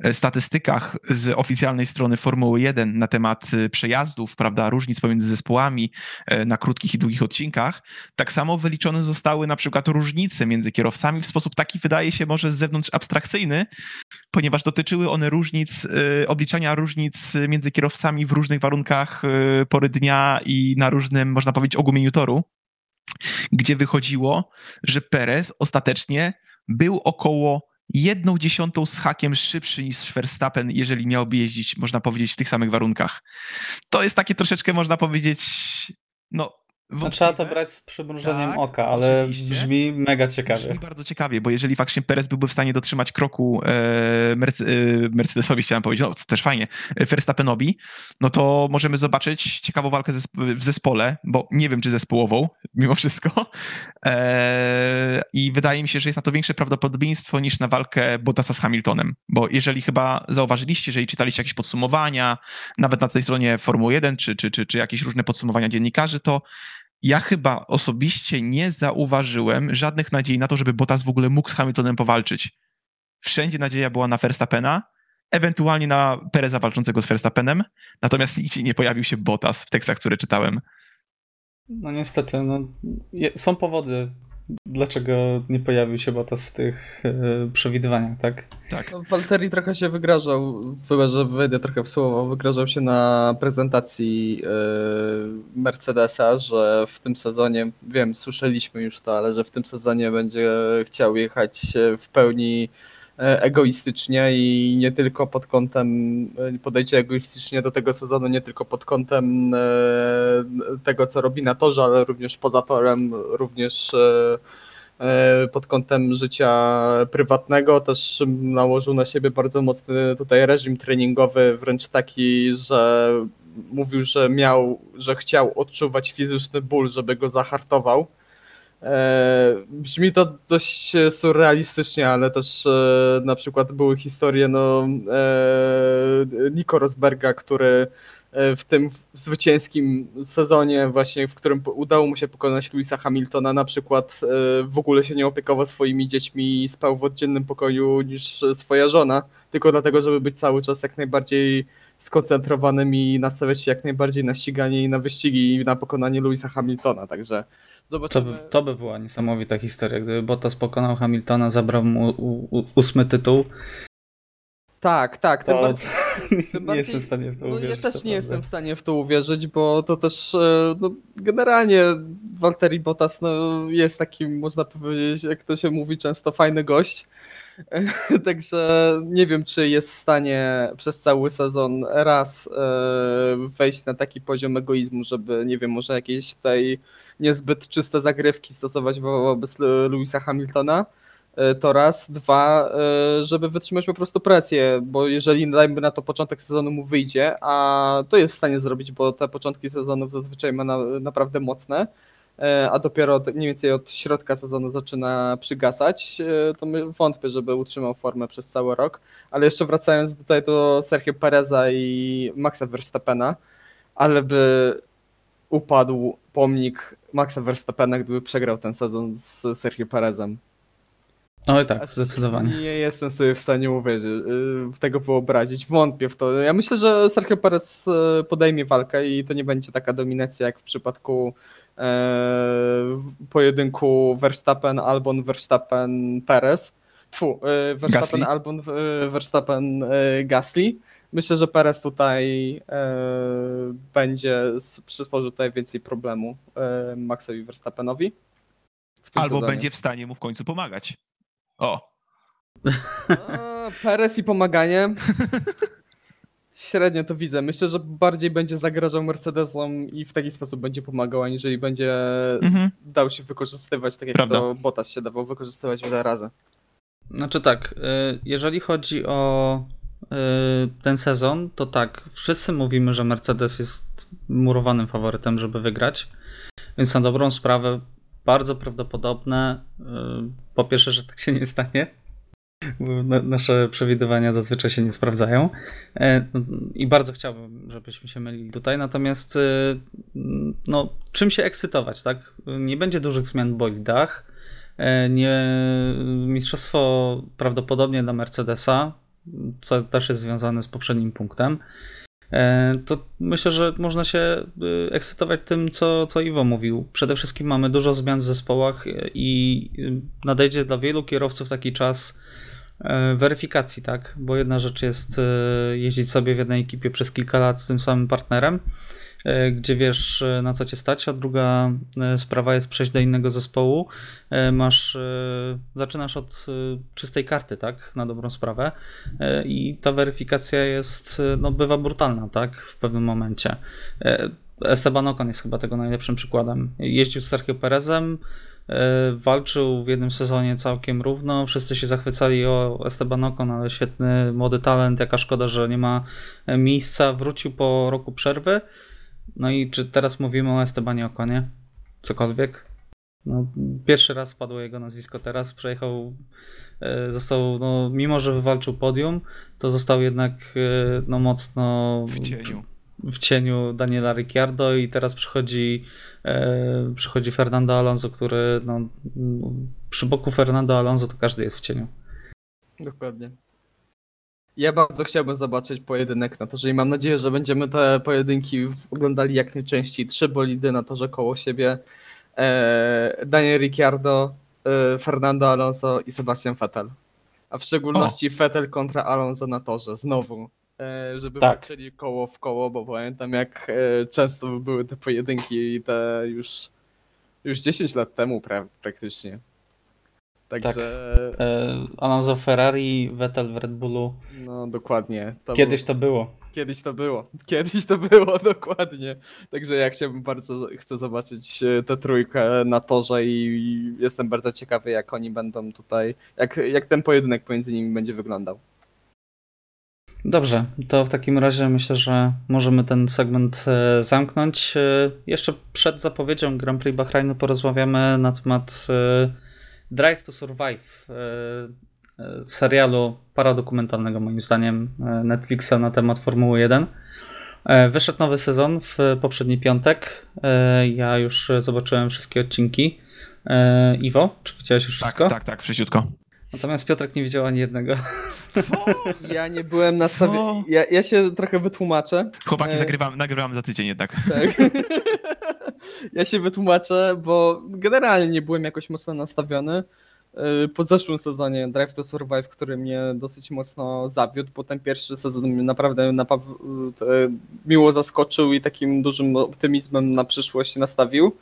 e, statystykach z oficjalnej strony Formuły 1 na temat e, przejazdów, prawda, różnic pomiędzy zespołami e, na krótkich i długich odcinkach. Tak samo wyliczone zostały na przykład różnice między kierowcami w sposób taki, wydaje się, może z zewnątrz abstrakcyjny, ponieważ dotyczyły one różnic, obliczania różnic między kierowcami w różnych warunkach pory dnia i na różnym, można powiedzieć, ogumieniu toru, gdzie wychodziło, że Perez ostatecznie był około jedną dziesiątą z hakiem szybszy niż Verstappen, jeżeli miałby jeździć, można powiedzieć, w tych samych warunkach. To jest takie troszeczkę, można powiedzieć, no no, trzeba to brać z przymrużeniem tak, oka, ale oczywiście. brzmi mega ciekawie. Brzmi bardzo ciekawie, bo jeżeli faktycznie Perez byłby w stanie dotrzymać kroku e, Merce, e, Mercedesowi, chciałem powiedzieć, no to też fajnie, e, Verstappenowi, no to możemy zobaczyć ciekawą walkę w zespole, bo nie wiem, czy zespołową, mimo wszystko. E, I wydaje mi się, że jest na to większe prawdopodobieństwo niż na walkę Bottasa z Hamiltonem, bo jeżeli chyba zauważyliście, jeżeli czytaliście jakieś podsumowania, nawet na tej stronie Formuły 1, czy, czy, czy, czy jakieś różne podsumowania dziennikarzy, to ja chyba osobiście nie zauważyłem żadnych nadziei na to, żeby Bottas w ogóle mógł z Hamiltonem powalczyć. Wszędzie nadzieja była na Verstappena ewentualnie na Pereza walczącego z Verstappenem, natomiast nigdzie nie pojawił się Bottas w tekstach, które czytałem. No niestety, no, je, są powody, dlaczego nie pojawił się Bottas w tych yy, przewidywaniach, tak? Tak. No, Walteri trochę się wygrażał, chyba że wejdę trochę w słowo, wygrażał się na prezentacji yy, Mercedesa, że w tym sezonie, wiem, słyszeliśmy już to, ale że w tym sezonie będzie chciał jechać w pełni egoistycznie i nie tylko pod kątem, e, podejdzie egoistycznie do tego sezonu, nie tylko pod kątem e, tego, co robi na torze, ale również poza torem, również pod kątem życia prywatnego. Też nałożył na siebie bardzo mocny tutaj reżim treningowy, wręcz taki, że mówił, że miał, że chciał odczuwać fizyczny ból, żeby go zahartował E, brzmi to dość surrealistycznie, ale też e, na przykład były historie no, e, Nico Rosberga, który w tym zwycięskim sezonie właśnie, w którym udało mu się pokonać Louisa Hamiltona, na przykład w ogóle się nie opiekował swoimi dziećmi i spał w oddzielnym pokoju niż swoja żona, tylko dlatego, żeby być cały czas jak najbardziej skoncentrowanym i nastawiać się jak najbardziej na ściganie i na wyścigi i na pokonanie Louisa Hamiltona, także Zobaczymy. To by, to by była niesamowita historia, gdyby Bottas pokonał Hamiltona, zabrał mu ósmy tytuł. Tak, tak. To, bardziej, nie bardziej, jestem w stanie w to no, uwierzyć. Ja też nie jestem w stanie w to uwierzyć, bo to też e, no, generalnie Walteri Bottas no, jest takim, można powiedzieć, jak to się mówi często, fajny gość. Także nie wiem, czy jest w stanie przez cały sezon raz e, wejść na taki poziom egoizmu, żeby, nie wiem, może jakieś tej niezbyt czyste zagrywki stosować wobec Louisa Hamiltona. E, to raz. Dwa, e, żeby wytrzymać po prostu presję, bo jeżeli dajmy na to początek sezonu mu wyjdzie, a to jest w stanie zrobić, bo te początki sezonów zazwyczaj ma na, naprawdę mocne, E, a dopiero mniej więcej od środka sezonu zaczyna przygasać, to wątpię, żeby utrzymał formę przez cały rok. Ale jeszcze wracając tutaj do Sergio Pereza i Maxa Verstappena, ale by upadł pomnik Maxa Verstappena, gdyby przegrał ten sezon z Sergio Perezem. Oj tak, Aż zdecydowanie. Nie jestem sobie w stanie uwierzyć, y, w tego wyobrazić. Wątpię w to. Ja myślę, że Sergio Perez y, podejmie walkę i to nie będzie taka dominacja jak w przypadku e, pojedynku Verstappen, Albon, Verstappen, Perez. Fu, e, Verstappen, Gasly. Albon, e, Verstappen, e, Gasly. Myślę, że Perez tutaj e, będzie przysporzył tutaj więcej problemu e, Maxowi Verstappenowi. Albo sezonie. będzie w stanie mu w końcu pomagać. O. Perez i pomaganie. Średnio to widzę. Myślę, że bardziej będzie zagrażał Mercedesom i w taki sposób będzie pomagał, aniżeli będzie mhm. dał się wykorzystywać, tak jak Prawda. to Bottas się dawał wykorzystywać wiele razy. Znaczy tak, y, jeżeli chodzi o y, ten sezon, to tak, wszyscy mówimy, że Mercedes jest murowanym faworytem, żeby wygrać. Więc na dobrą sprawę bardzo prawdopodobne, y, po pierwsze, że tak się nie stanie, nasze przewidywania zazwyczaj się nie sprawdzają. E, I bardzo chciałbym, żebyśmy się mylili tutaj. Natomiast y, no, czym się ekscytować, tak? Nie będzie dużych zmian w bolidach. Nie, mistrzostwo prawdopodobnie dla Mercedesa, co też jest związane z poprzednim punktem. E, to myślę, że można się y, ekscytować tym, co, co Iwo mówił. Przede wszystkim mamy dużo zmian w zespołach i nadejdzie dla wielu kierowców taki czas e, weryfikacji, tak? Bo jedna rzecz jest e, jeździć sobie w jednej ekipie przez kilka lat z tym samym partnerem, E, gdzie wiesz e, na co cię stać, a druga e, sprawa jest przejść do innego zespołu. Masz, zaczynasz od czystej karty, tak, na dobrą sprawę i ta weryfikacja jest, no bywa brutalna, tak, w pewnym momencie. Esteban Ocon jest chyba tego najlepszym przykładem. Jeździł z Sergio Perezem, walczył w jednym sezonie całkiem równo, wszyscy się zachwycali o Esteban Ocon, ale świetny młody talent, jaka szkoda, że nie ma miejsca, wrócił po roku przerwy, no i czy teraz mówimy o Estebanie Okonie? Cokolwiek? No, pierwszy raz padło jego nazwisko teraz, przejechał, e, został, no, mimo że wywalczył podium, to został jednak e, no, mocno w cieniu. W cieniu Daniela Ricciardo i teraz przychodzi, e, przychodzi Fernando Alonso, który no, przy boku Fernando Alonso to każdy jest w cieniu. Dokładnie. Ja bardzo chciałbym zobaczyć pojedynek na torze i mam nadzieję, że będziemy te pojedynki oglądali jak najczęściej. Trzy bolidy na torze koło siebie. E, Daniel Ricciardo, e, Fernando Alonso i Sebastian Vettel. A w szczególności o. Vettel kontra Alonso na torze, znowu. E, żeby tak. walczyli koło w koło, bo pamiętam jak często były te pojedynki i te już, już 10 lat temu pra praktycznie. Także... Tak. E, Alonso Ferrari, Vettel w Red Bullu. No dokładnie. To Kiedyś to było. Kiedyś to było. Kiedyś to było, dokładnie. Także ja chciałbym bardzo, chcę zobaczyć e, tę trójkę na torze i jestem bardzo ciekawy, jak oni będą tutaj, jak, jak ten pojedynek pomiędzy nimi będzie wyglądał. Dobrze, to w takim razie myślę, że możemy ten segment e, zamknąć. Jeszcze przed zapowiedzią Grand Prix Bahrainu porozmawiamy na temat Drive to Survive e, e, serialu paradokumentalnego moim zdaniem e, Netflixa na temat Formuły 1. Wyszedł nowy sezon w poprzedni piątek. Ja już zobaczyłem wszystkie odcinki. Iwo, czy widziałeś już tak, wszystko? Tak, tak, wszyściutko. Natomiast Piotrek nie widział ani jednego. Co? Ja nie byłem nastawiony. Ja, ja się trochę wytłumaczę. Chłopaki, zagrywamy, nagrywamy za tydzień jednak. Tak. ja się wytłumaczę, bo generalnie nie byłem jakoś mocno nastawiony. Y, po zeszłym sezonie Drive to Survive, który mnie dosyć mocno zawiódł, bo ten pierwszy sezon mnie naprawdę miło zaskoczył i takim dużym optymizmem na przyszłość nastawił.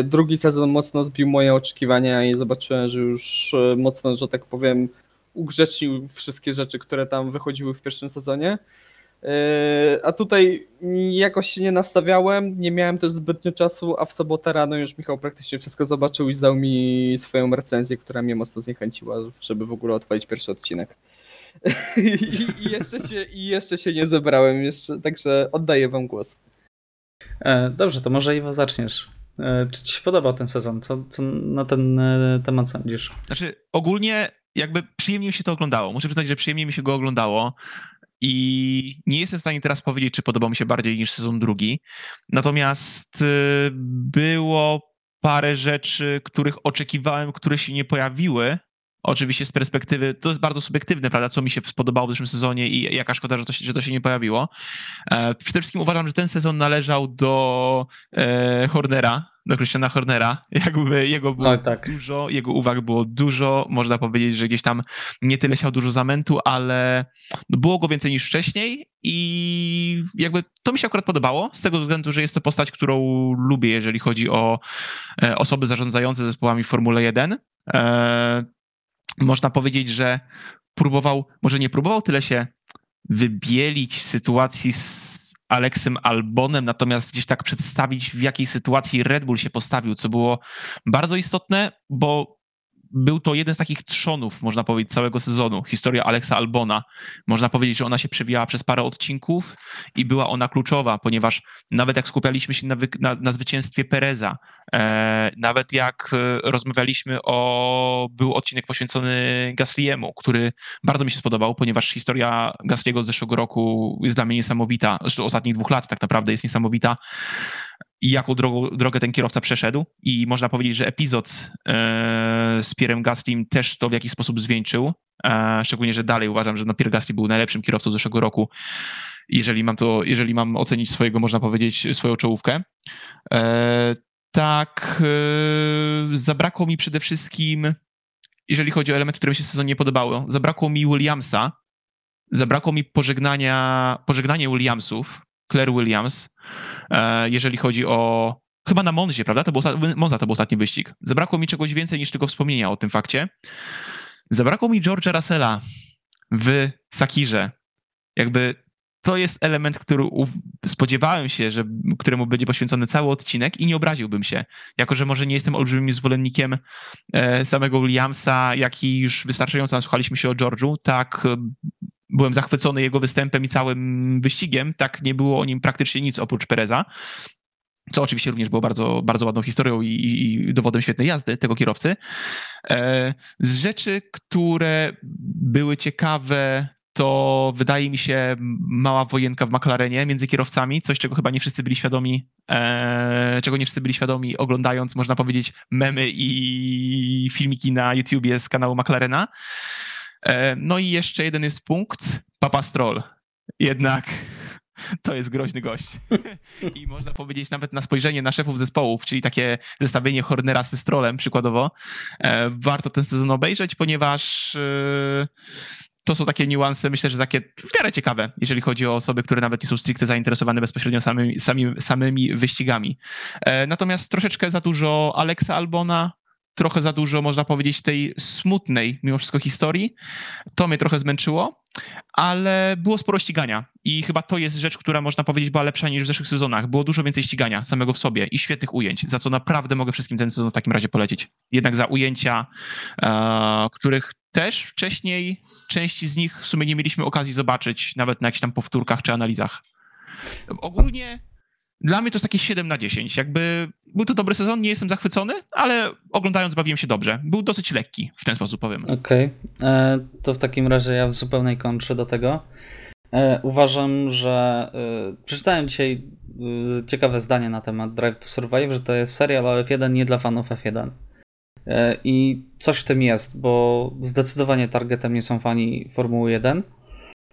Y, drugi sezon mocno zbił moje oczekiwania i zobaczyłem, że już y, mocno, że tak powiem, ugrzecznił wszystkie rzeczy, które tam wychodziły w pierwszym sezonie. Yy, a tutaj jakoś się nie nastawiałem, nie miałem też zbytnio czasu, a w sobotę rano już Michał praktycznie wszystko zobaczył i zdał mi swoją recenzję, która mnie mocno zniechęciła, żeby w ogóle odpalić pierwszy odcinek. I, jeszcze się, I jeszcze się nie zebrałem, jeszcze, także oddaję wam głos. E, dobrze, to może Iwo zaczniesz. E, czy ci się podobał ten sezon? Co, co na ten e, temat sądzisz? Znaczy, ogólnie jakby przyjemnie mi się to oglądało. Muszę przyznać, że przyjemnie mi się go oglądało. I nie jestem w stanie teraz powiedzieć, czy podobał mi się bardziej niż sezon drugi. Natomiast y, było parę rzeczy, których oczekiwałem, które się nie pojawiły. Oczywiście z perspektywy, to jest bardzo subiektywne, prawda, co mi się spodobało w zeszłym sezonie i jaka szkoda, że to się, że to się nie pojawiło. E, przede wszystkim uważam, że ten sezon należał do e, Hornera, do Christiana Hornera. Jakby jego było no, tak. dużo, jego uwag było dużo. Można powiedzieć, że gdzieś tam nie tyle siał dużo zamętu, ale było go więcej niż wcześniej i jakby to mi się akurat podobało, z tego względu, że jest to postać, którą lubię, jeżeli chodzi o e, osoby zarządzające zespołami w Formule 1. Można powiedzieć, że próbował, może nie próbował tyle się wybielić w sytuacji z Aleksem Albonem, natomiast gdzieś tak przedstawić, w jakiej sytuacji Red Bull się postawił, co było bardzo istotne, bo był to jeden z takich trzonów, można powiedzieć, całego sezonu. Historia Aleksa Albona. Można powiedzieć, że ona się przewijała przez parę odcinków i była ona kluczowa, ponieważ nawet jak skupialiśmy się na, na, na zwycięstwie Pereza, e, nawet jak e, rozmawialiśmy o... Był odcinek poświęcony Gasly'emu, który bardzo mi się spodobał, ponieważ historia Gasly'ego z zeszłego roku jest dla mnie niesamowita. Zresztą ostatnich dwóch lat tak naprawdę jest niesamowita i jaką drogą, drogę ten kierowca przeszedł. I można powiedzieć, że epizod e, z Pierrem Gaslym też to w jakiś sposób zwieńczył. E, szczególnie, że dalej uważam, że no Pierre Gasly był najlepszym kierowcą zeszłego roku, jeżeli mam to, jeżeli mam ocenić swojego, można powiedzieć, swoją czołówkę. E, tak, zabrakło mi przede wszystkim, jeżeli chodzi o elementy, które mi się w sezonie nie podobały, zabrakło mi Williamsa, zabrakło mi pożegnania, pożegnania Williamsów, Claire Williams, e, jeżeli chodzi o. Chyba na Monzie, prawda? To był, Monza to był ostatni wyścig. Zabrakło mi czegoś więcej niż tylko wspomnienia o tym fakcie. Zabrakło mi George'a Russella w Sakirze. Jakby to jest element, który spodziewałem się, że któremu będzie poświęcony cały odcinek i nie obraziłbym się. Jako, że może nie jestem olbrzymim zwolennikiem e, samego Williamsa, jak i już wystarczająco nasłuchaliśmy się o George'u, tak byłem zachwycony jego występem i całym wyścigiem, tak nie było o nim praktycznie nic oprócz Pereza. Co oczywiście również było bardzo, bardzo ładną historią i, i dowodem świetnej jazdy tego kierowcy. E, z rzeczy, które były ciekawe, to wydaje mi się mała wojenka w McLarenie między kierowcami, coś czego chyba nie wszyscy byli świadomi, e, czego nie wszyscy byli świadomi oglądając, można powiedzieć, memy i filmiki na YouTubie z kanału McLarena. E, no i jeszcze jeden jest punkt, Papa Stroll. Jednak to jest groźny gość. I można powiedzieć nawet na spojrzenie na szefów zespołów, czyli takie zestawienie Hornera ze Strollem przykładowo, e, warto ten sezon obejrzeć, ponieważ e, to są takie niuanse, myślę, że takie w miarę ciekawe, jeżeli chodzi o osoby, które nawet nie są stricte zainteresowane bezpośrednio samymi, samymi, samymi wyścigami. Natomiast troszeczkę za dużo Alexa Albona, trochę za dużo, można powiedzieć, tej smutnej mimo wszystko historii. To mnie trochę zmęczyło, ale było sporo ścigania i chyba to jest rzecz, która można powiedzieć była lepsza niż w zeszłych sezonach. Było dużo więcej ścigania samego w sobie i świetnych ujęć, za co naprawdę mogę wszystkim ten sezon w takim razie polecić. Jednak za ujęcia, e, których też wcześniej części z nich w sumie nie mieliśmy okazji zobaczyć, nawet na jakichś tam powtórkach czy analizach. Ogólnie dla mnie to jest takie 7 na 10. Jakby był to dobry sezon, nie jestem zachwycony, ale oglądając bawiłem się dobrze. Był dosyć lekki, w ten sposób powiem. Okej, okay. E, to w takim razie ja w zupełnej kontrze do tego. E, uważam, że e, przeczytałem dzisiaj ciekawe zdanie na temat Drive to Survive, że to jest serial o F1 nie dla fanów F1. I coś w tym jest, bo zdecydowanie targetem nie są fani Formuły 1 E,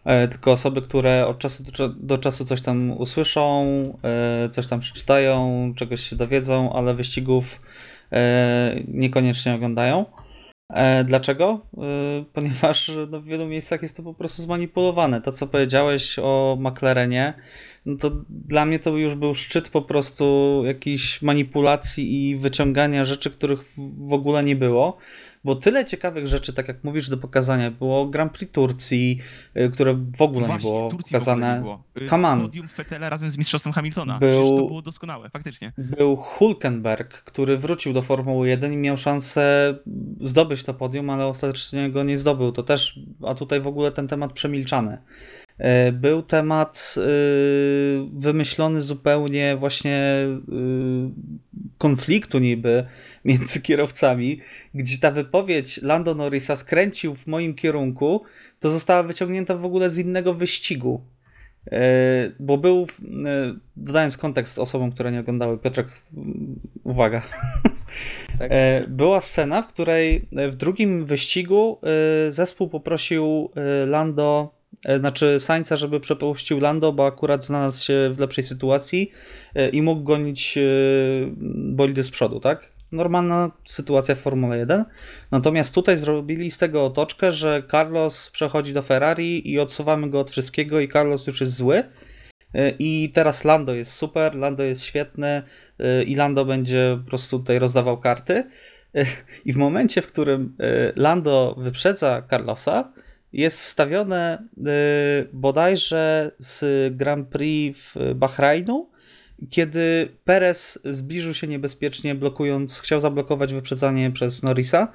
tylko osoby, które od czasu do czasu coś tam usłyszą, e, coś tam przeczytają, czegoś się dowiedzą, ale wyścigów e, niekoniecznie oglądają. Dlaczego? Ponieważ no, w wielu miejscach jest to po prostu zmanipulowane. To, co powiedziałeś o McLarenie, no to dla mnie to już był szczyt po prostu jakiejś manipulacji i wyciągania rzeczy, których w ogóle nie było bo tyle ciekawych rzeczy, tak jak mówisz, do pokazania. Było Grand Prix Turcji, y, które w ogóle Właśnie, nie było Turcji pokazane. Nie było. Y, on. Podium Fetela razem z mistrzostwem Hamiltona. Był, Przecież to było doskonałe, faktycznie. Był Hulkenberg, który wrócił do Formuły 1 i miał szansę zdobyć to podium, ale ostatecznie go nie zdobył. To też, a tutaj w ogóle ten temat przemilczany. E, był temat e, wymyślony zupełnie właśnie e, konfliktu niby między kierowcami, gdzie ta wypowiedź Lando Norrisa skręcił w moim kierunku, to została wyciągnięta w ogóle z innego wyścigu. Bo był, dodając kontekst osobom, które nie oglądały, Piotrek, uwaga. Tak. Była scena, w której w drugim wyścigu zespół poprosił Lando znaczy Sańca, żeby przepuścił Lando, bo akurat znalazł się w lepszej sytuacji e, i mógł gonić e, bolidy z przodu, tak? Normalna sytuacja w Formule 1. Natomiast tutaj zrobili z tego otoczkę, że Carlos przechodzi do Ferrari i odsuwamy go od wszystkiego i Carlos już jest zły. I teraz Lando jest super, Lando jest świetny i Lando będzie po prostu tutaj rozdawał karty. I w momencie, w którym Lando wyprzedza Carlosa, jest wstawione y, bodajże z Grand Prix w Bahrajnu, kiedy Perez zbliżył się niebezpiecznie, blokując, chciał zablokować wyprzedzanie przez Norrisa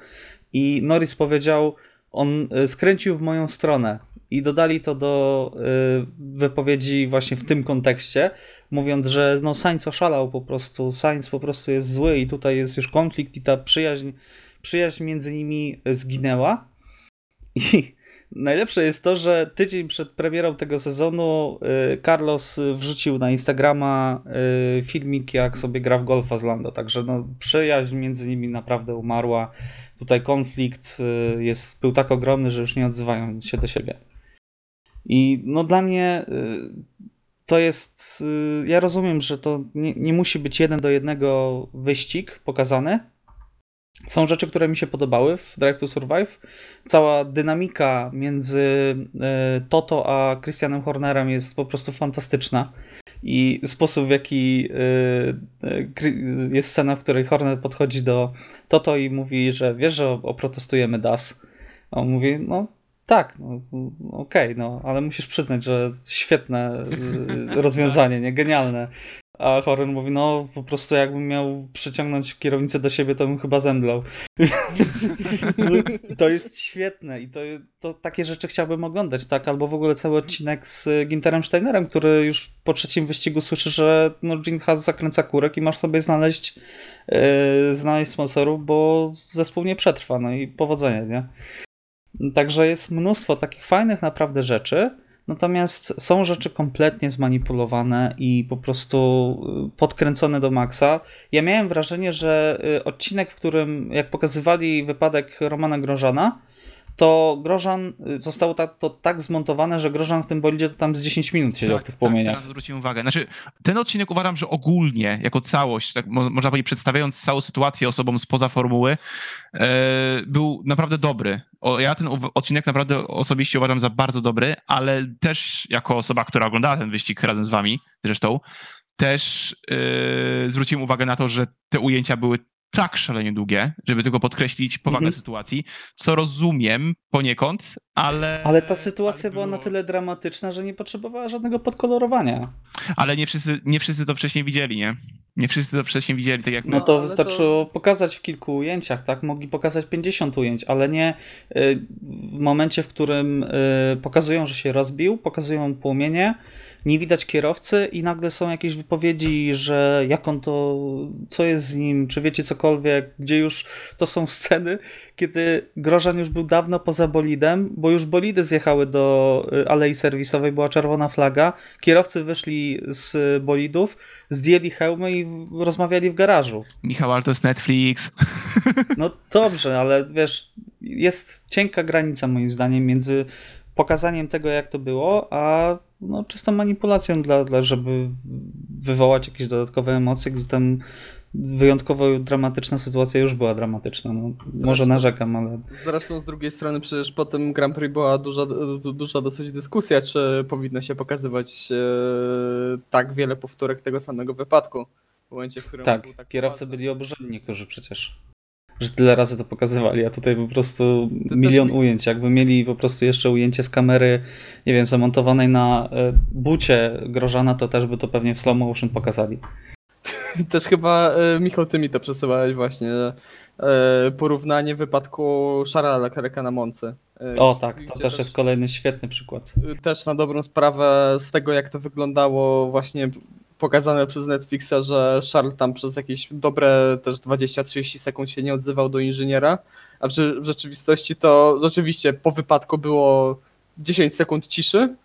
i Norris powiedział, on y, skręcił w moją stronę. I dodali to do y, wypowiedzi właśnie w tym kontekście, mówiąc, że no Sainz oszalał po prostu, Sainz po prostu jest zły i tutaj jest już konflikt i ta przyjaźń, przyjaźń między nimi zginęła. I Najlepsze jest to, że tydzień przed premierą tego sezonu y, Carlos wrzucił na Instagrama y, filmik, jak sobie gra w golfa z Lando. Także no, przyjaźń między nimi naprawdę umarła. Tutaj konflikt y, jest, był tak ogromny, że już nie odzywają się do siebie. I no dla mnie to jest. Ja rozumiem, że to nie, nie musi być jeden do jednego wyścig pokazany, są rzeczy, które mi się podobały w Drive to Survive. Cała dynamika między e, Toto a Christianem Hornerem jest po prostu fantastyczna. I sposób, w jaki e, e, jest scena, w której Horner podchodzi do Toto i mówi, że wiesz, że oprotestujemy DAS. A on mówi, no tak, no, okej, okay, no, ale musisz przyznać, że świetne rozwiązanie, nie? Genialne. A Horen mówi, no po prostu jakbym miał przyciągnąć kierownicę do siebie, to bym chyba zemdlał. to jest świetne i to, to takie rzeczy chciałbym oglądać, tak? Albo w ogóle cały odcinek z Ginterem Steinerem, który już po trzecim wyścigu słyszy, że no, Gin Haas zakręca kurek i masz sobie znaleźć, yy, znaleźć sponsorów, bo zespół nie przetrwa, no i powodzenia, nie? Także jest mnóstwo takich fajnych naprawdę rzeczy, Natomiast są rzeczy kompletnie zmanipulowane i po prostu y, podkręcone do maksa. Ja miałem wrażenie, że y, odcinek, w którym jak pokazywali wypadek Romana Grożana, to Grożan, y, zostało ta, to tak zmontowane, że Grożan w tym bolidzie to tam z 10 minut siedział tak, w tych płomieniach. Tak, teraz zwróciłem uwagę. Znaczy, ten odcinek uważam, że ogólnie, jako całość, tak mo można powiedzieć, przedstawiając całą sytuację osobom spoza formuły, e, był naprawdę dobry. O, ja ten odcinek naprawdę osobiście uważam za bardzo dobry, ale też jako osoba, która oglądała ten wyścig razem z wami zresztą, też yy, zwróciłem uwagę na to, że te ujęcia były tak szalenie długie, żeby tylko podkreślić powagę mhm. sytuacji, co rozumiem poniekąd, ale... Ale ta sytuacja ale było... była na tyle dramatyczna, że nie potrzebowała żadnego podkolorowania. Ale nie wszyscy, nie wszyscy to wcześniej widzieli, nie? Nie wszyscy to wcześniej widzieli, tak jak No to wystarczyło to... pokazać w kilku ujęciach, tak? Mogli pokazać 50 ujęć, ale nie y, w momencie, w którym y, pokazują, że się rozbił, pokazują płomienie, nie widać kierowcy i nagle są jakieś wypowiedzi, że jak on to, co jest z nim, czy wiecie cokolwiek, gdzie już to są sceny, kiedy Grożan już był dawno poza bolidem, bo już bolidy zjechały do y, alei serwisowej, była czerwona flaga, kierowcy wyszli z bolidów, zdjęli hełmy i rozmawiali w garażu. Michał, ale to jest Netflix. No dobrze, ale wiesz, jest cienka granica moim zdaniem między pokazaniem tego, jak to było, a no, czystą manipulacją, dla, dla, żeby wywołać jakieś dodatkowe emocje, gdzie tam wyjątkowo dramatyczna sytuacja już była dramatyczna. No, może narzekam, ale. Zresztą z drugiej strony, przecież po tym Grand Prix była duża, duża dosyć dyskusja, czy powinno się pokazywać e, tak wiele powtórek tego samego wypadku. W momencie, w którym. Tak, tak kierowcy byli oburzeni, niektórzy przecież że tyle razy to pokazywali, a tutaj po prostu to milion mi... ujęć. Jakby mieli po prostu jeszcze ujęcie z kamery, nie wiem, zamontowanej na e, bucie Grożana, to też by to pewnie w slow motion pokazali. Też chyba, e, Michał, ty mi to przesyłałeś właśnie, e, porównanie wypadku Szara Leclerca na Monce. O tak, to też, też jest kolejny świetny przykład. Też na dobrą sprawę z tego, jak to wyglądało właśnie pokazane przez Netflixa, że Charles tam przez jakieś dobre też 20-30 sekund się nie odzywał do inżyniera, a w, w rzeczywistości to rzeczywiście po wypadku było 10 sekund ciszy,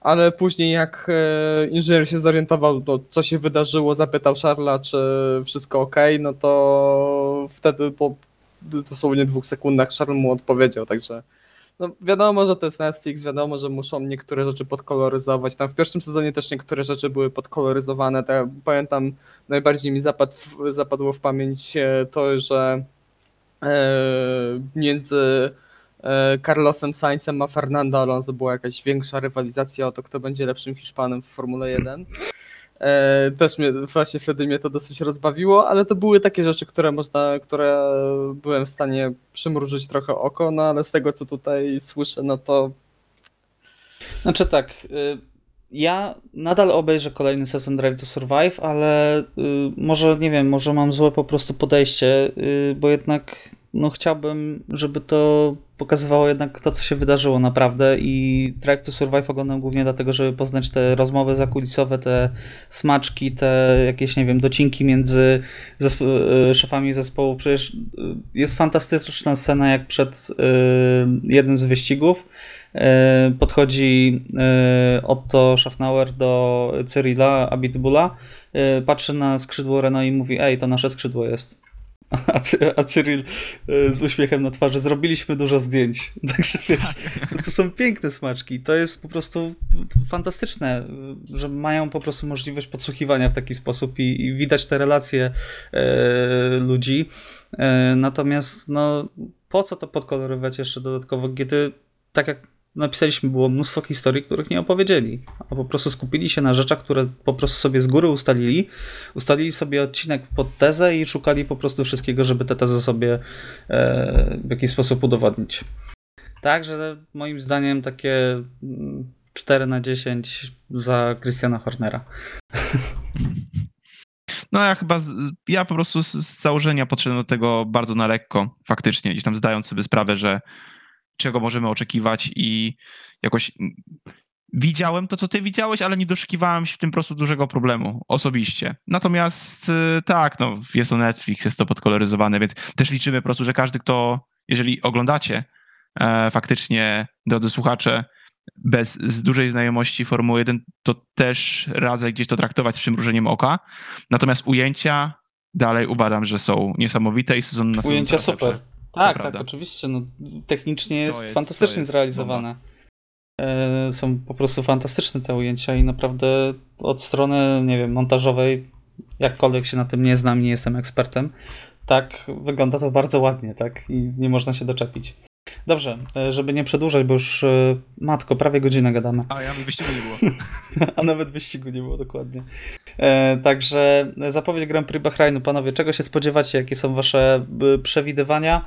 ale później jak e, inżynier się zorientował, no, co się wydarzyło, zapytał Charla, czy wszystko ok, no to wtedy po dosłownie dwóch sekundach Charles mu odpowiedział, także no wiadomo, że to jest Netflix, wiadomo, że muszą niektóre rzeczy podkoloryzować. Tam w pierwszym sezonie też niektóre rzeczy były podkoloryzowane. Tak, pamiętam, najbardziej mi zapadł, zapadło w pamięć e, to, że e, między e, Carlosem Sainzem a Fernando Alonso była jakaś większa rywalizacja o to, kto będzie lepszym Hiszpanem w Formule 1. E, też mnie, właśnie wtedy mnie to dosyć rozbawiło, ale to były takie rzeczy, które można, które byłem w stanie przymrużyć trochę oko, no ale z tego co tutaj słyszę, no to. Znaczy tak. Y, ja nadal obejrzę kolejny sezon Drive to Survive, ale y, może nie wiem, może mam złe po prostu podejście, y, bo jednak no chciałbym, żeby to pokazywało jednak to, co się wydarzyło naprawdę i Drive to Survive oglądam głównie dlatego, żeby poznać te rozmowy zakulisowe, te smaczki, te jakieś, nie wiem, docinki między e, szefami zespołu. Przecież e, jest fantastyczna scena, jak przed e, jednym z wyścigów podchodzi Otto Schaffnauer do Cyrila Abitbula, patrzy na skrzydło Renault i mówi, ej, to nasze skrzydło jest. A, a Cyril e, z uśmiechem na twarzy, zrobiliśmy dużo zdjęć. Także wiesz, to, to, są piękne smaczki. To jest po prostu fantastyczne, że mają po prostu możliwość podsłuchiwania w taki sposób i, i widać te relacje e, ludzi. E, natomiast no, po co to podkolorować jeszcze dodatkowo, kiedy tak jak napisaliśmy, było mnóstwo historii, których nie opowiedzieli, a po prostu skupili się na rzeczach, które po prostu sobie z góry ustalili. Ustalili sobie odcinek pod tezę i szukali po prostu wszystkiego, żeby tę tezę sobie e, w jakiś sposób udowodnić. Także moim zdaniem takie 4 mm, na 10 za Christiana Hornera. No ja chyba, z, ja po prostu z, z założenia podszedłem do tego bardzo na lekko, faktycznie, gdzieś tam zdając sobie sprawę, że czego możemy oczekiwać i jakoś widziałem to, co ty widziałeś, ale nie doszukiwałem się w tym prostu dużego problemu osobiście. Natomiast y, tak, no, jest to Netflix, jest to podkoloryzowane, więc też liczymy po prostu, że każdy, kto, jeżeli oglądacie e, faktycznie, drodzy słuchacze, bez z dużej znajomości Formuły 1, to też radzę gdzieś to traktować z przymrużeniem oka. Natomiast ujęcia dalej uważam, że są niesamowite i sezon na Ujęcia super. Lepsze. Tak, tak, oczywiście. No, technicznie jest, jest fantastycznie jest zrealizowane. E, są po prostu fantastyczne te ujęcia i naprawdę od strony, nie wiem, montażowej, jakkolwiek się na tym nie znam, nie jestem ekspertem, tak wygląda to bardzo ładnie, tak? I nie można się doczepić. Dobrze, e, żeby nie przedłużać, bo już e, matko, prawie godzinę gadamy. A ja wyścigu nie było. A nawet wyścigu nie było, dokładnie. E, także zapowiedź Grand Prix Bahrainu, panowie, czego się spodziewacie? Jakie są wasze przewidywania?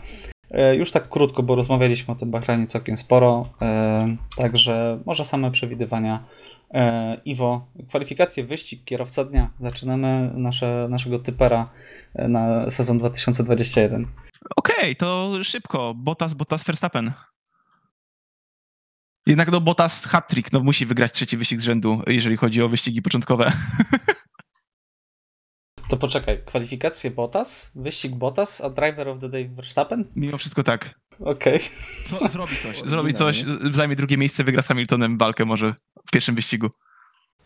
Już tak krótko, bo rozmawialiśmy o tym Bahrainie całkiem sporo, także może same przewidywania. Iwo, kwalifikacje, wyścig, kierowca dnia. Zaczynamy nasze, naszego typera na sezon 2021. Okej, okay, to szybko. Bottas, Bottas, Verstappen. Jednak no Bottas hat-trick, no musi wygrać trzeci wyścig z rzędu, jeżeli chodzi o wyścigi początkowe. To poczekaj, kwalifikacje Bottas, wyścig Bottas, a driver of the day Verstappen? Mimo wszystko tak. Okej. Okay. Zrobi coś, zrobi coś, zajmie drugie miejsce, wygra z Hamiltonem walkę może w pierwszym wyścigu.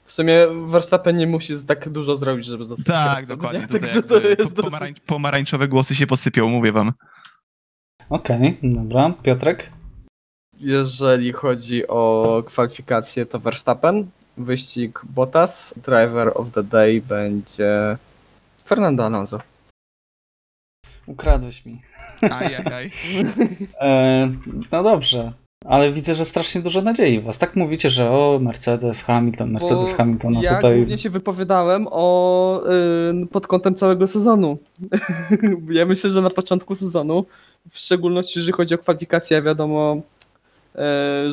W sumie Verstappen nie musi tak dużo zrobić, żeby zostać Tak, dokładnie. Także to jest pomarań pomarańczowe głosy się posypią, mówię wam. Okej, okay, dobra. Piotrek? Jeżeli chodzi o kwalifikacje, to Verstappen, wyścig Bottas, driver of the day będzie Fernando Alonso. Ukradłeś mi. Ajajaj. e, no dobrze. Ale widzę, że strasznie dużo nadziei was. Tak mówicie, że o Mercedes, Hamilton, Mercedes, Bo Hamilton. No ja tutaj... głównie się wypowiadałem o yy, pod kątem całego sezonu. ja myślę, że na początku sezonu, w szczególności jeżeli chodzi o kwalifikacje, wiadomo, yy,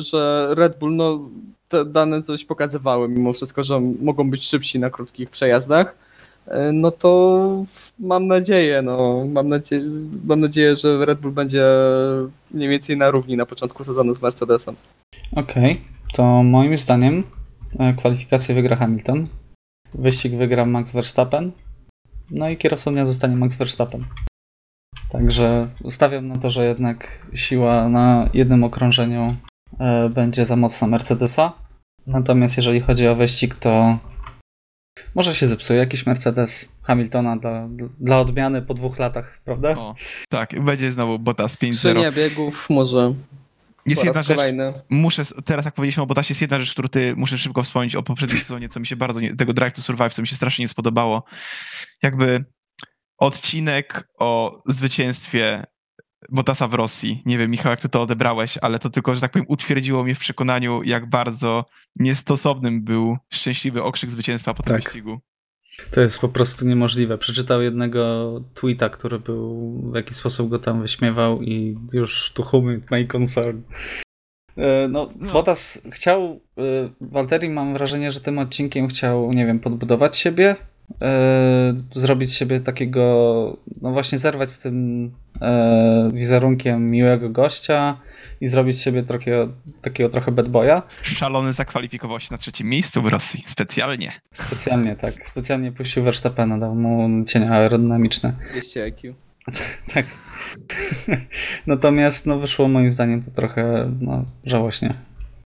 że Red Bull, no te dane coś pokazywały, mimo wszystko, że mogą być szybsi na krótkich przejazdach. E, no to mam nadzieję, no, mam, nadzie mam nadzieję, że Red Bull będzie mniej więcej na równi na początku sezonu z Mercedesem. Okej, okay. to moim zdaniem e, kwalifikację wygra Hamilton, wyścig wygra Max Verstappen, no i kierowcą dnia zostanie Max Verstappen. Także stawiam na to, że jednak siła na jednym okrążeniu e, będzie za mocna Mercedesa. Natomiast jeżeli chodzi o wyścig, to może się zepsuje jakiś Mercedes Hamiltona dla, dla odmiany po dwóch latach, prawda? O, tak, będzie znowu Bottas 5-0. Skrzynia biegów może. Jest jedna rzecz, kolejny. muszę, teraz jak powiedzieliśmy o Bottasie, jest jedna rzecz, którą ty muszę szybko wspomnieć o poprzednim sezonie, co mi się bardzo, nie, tego Drive to Survive, co mi się strasznie nie spodobało. Jakby odcinek o zwycięstwie Bottasa w Rosji. Nie wiem, Michał, jak ty to odebrałeś, ale to tylko, że tak powiem, utwierdziło mnie w przekonaniu, jak bardzo niestosownym był szczęśliwy okrzyk zwycięstwa po tym tak. wyścigu. To jest po prostu niemożliwe. Przeczytał jednego tweeta, który był w jakiś sposób go tam wyśmiewał i już to whom my concern. E, no, no, Bottas chciał, e, Walteri mam wrażenie, że tym odcinkiem chciał, nie wiem, podbudować siebie, zrobić siebie takiego, no właśnie zerwać z tym e, wizerunkiem miłego gościa i zrobić siebie takiego, takiego trochę bad boya. Szalony zakwalifikował się na trzecim miejscu w Rosji, specjalnie. Specjalnie, tak. Specjalnie puścił Verstappena, dał mu cienia aerodynamiczne. 200 IQ. tak. Natomiast no wyszło moim zdaniem to trochę no, żałośnie.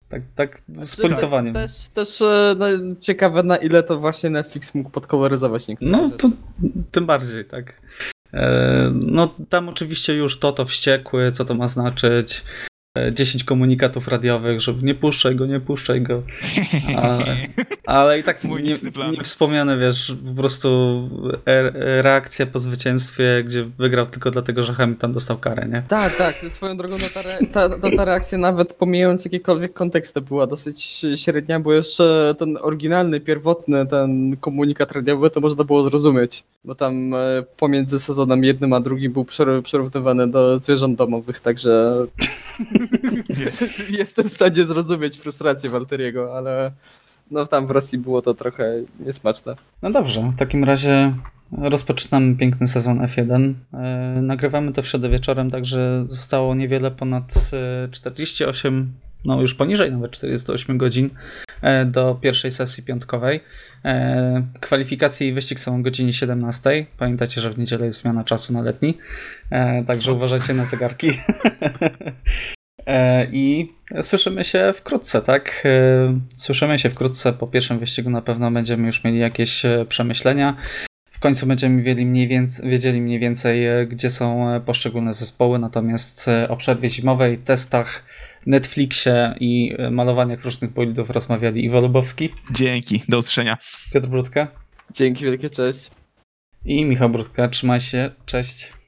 Tak, tak z politowaniem. Też, też e, no, ciekawe na ile to właśnie Netflix mógł podkoloryzować niektóre No to tym bardziej, tak. E, no tam oczywiście już to to wściekły, co to ma znaczyć. 10 komunikatów radiowych, żeby nie puszczaj go, nie puszczaj go. Ale, ale i tak nie, nie wspomniane, wiesz, po prostu e, reakcja po zwycięstwie, gdzie wygrał tylko dlatego, że Hamilton dostał karę, nie? Tak, tak. Swoją drogą no, ta, ta, ta reakcja nawet pomijając jakiekolwiek konteksty była dosyć średnia, bo jeszcze ten oryginalny, pierwotny ten komunikat radiowy to można było zrozumieć, bo tam e, pomiędzy sezonem jednym a drugim był przerównywany do zwierząt domowych, także Jestem w stanie zrozumieć frustrację Walteriego, ale no tam w Rosji było to trochę niesmaczne. No dobrze, w takim razie rozpoczynamy piękny sezon F1. E, nagrywamy to w środę wieczorem, także zostało niewiele ponad 48, e, no już poniżej nawet 48 godzin e, do pierwszej sesji piątkowej. Kwalifikacje i wyścig są o godzinie 17. Pamiętajcie, że w niedzielę jest zmiana czasu na letni, także uważajcie na zegarki. E, I słyszymy się wkrótce, tak? E, słyszymy się wkrótce. Po pierwszym wyścigu na pewno będziemy już mieli jakieś e, przemyślenia. W końcu będziemy wiedzieli mniej więcej, wiedzieli mniej więcej, gdzie są poszczególne zespoły, natomiast o przerwie zimowej, testach, Netflixie i malowaniach różnych bolidów rozmawiali Iwo Lubowski, Dzięki, do usłyszenia. Piotr Brudka Dzięki wielkie, cześć. i Michał Brudka. Trzymaj się, cześć.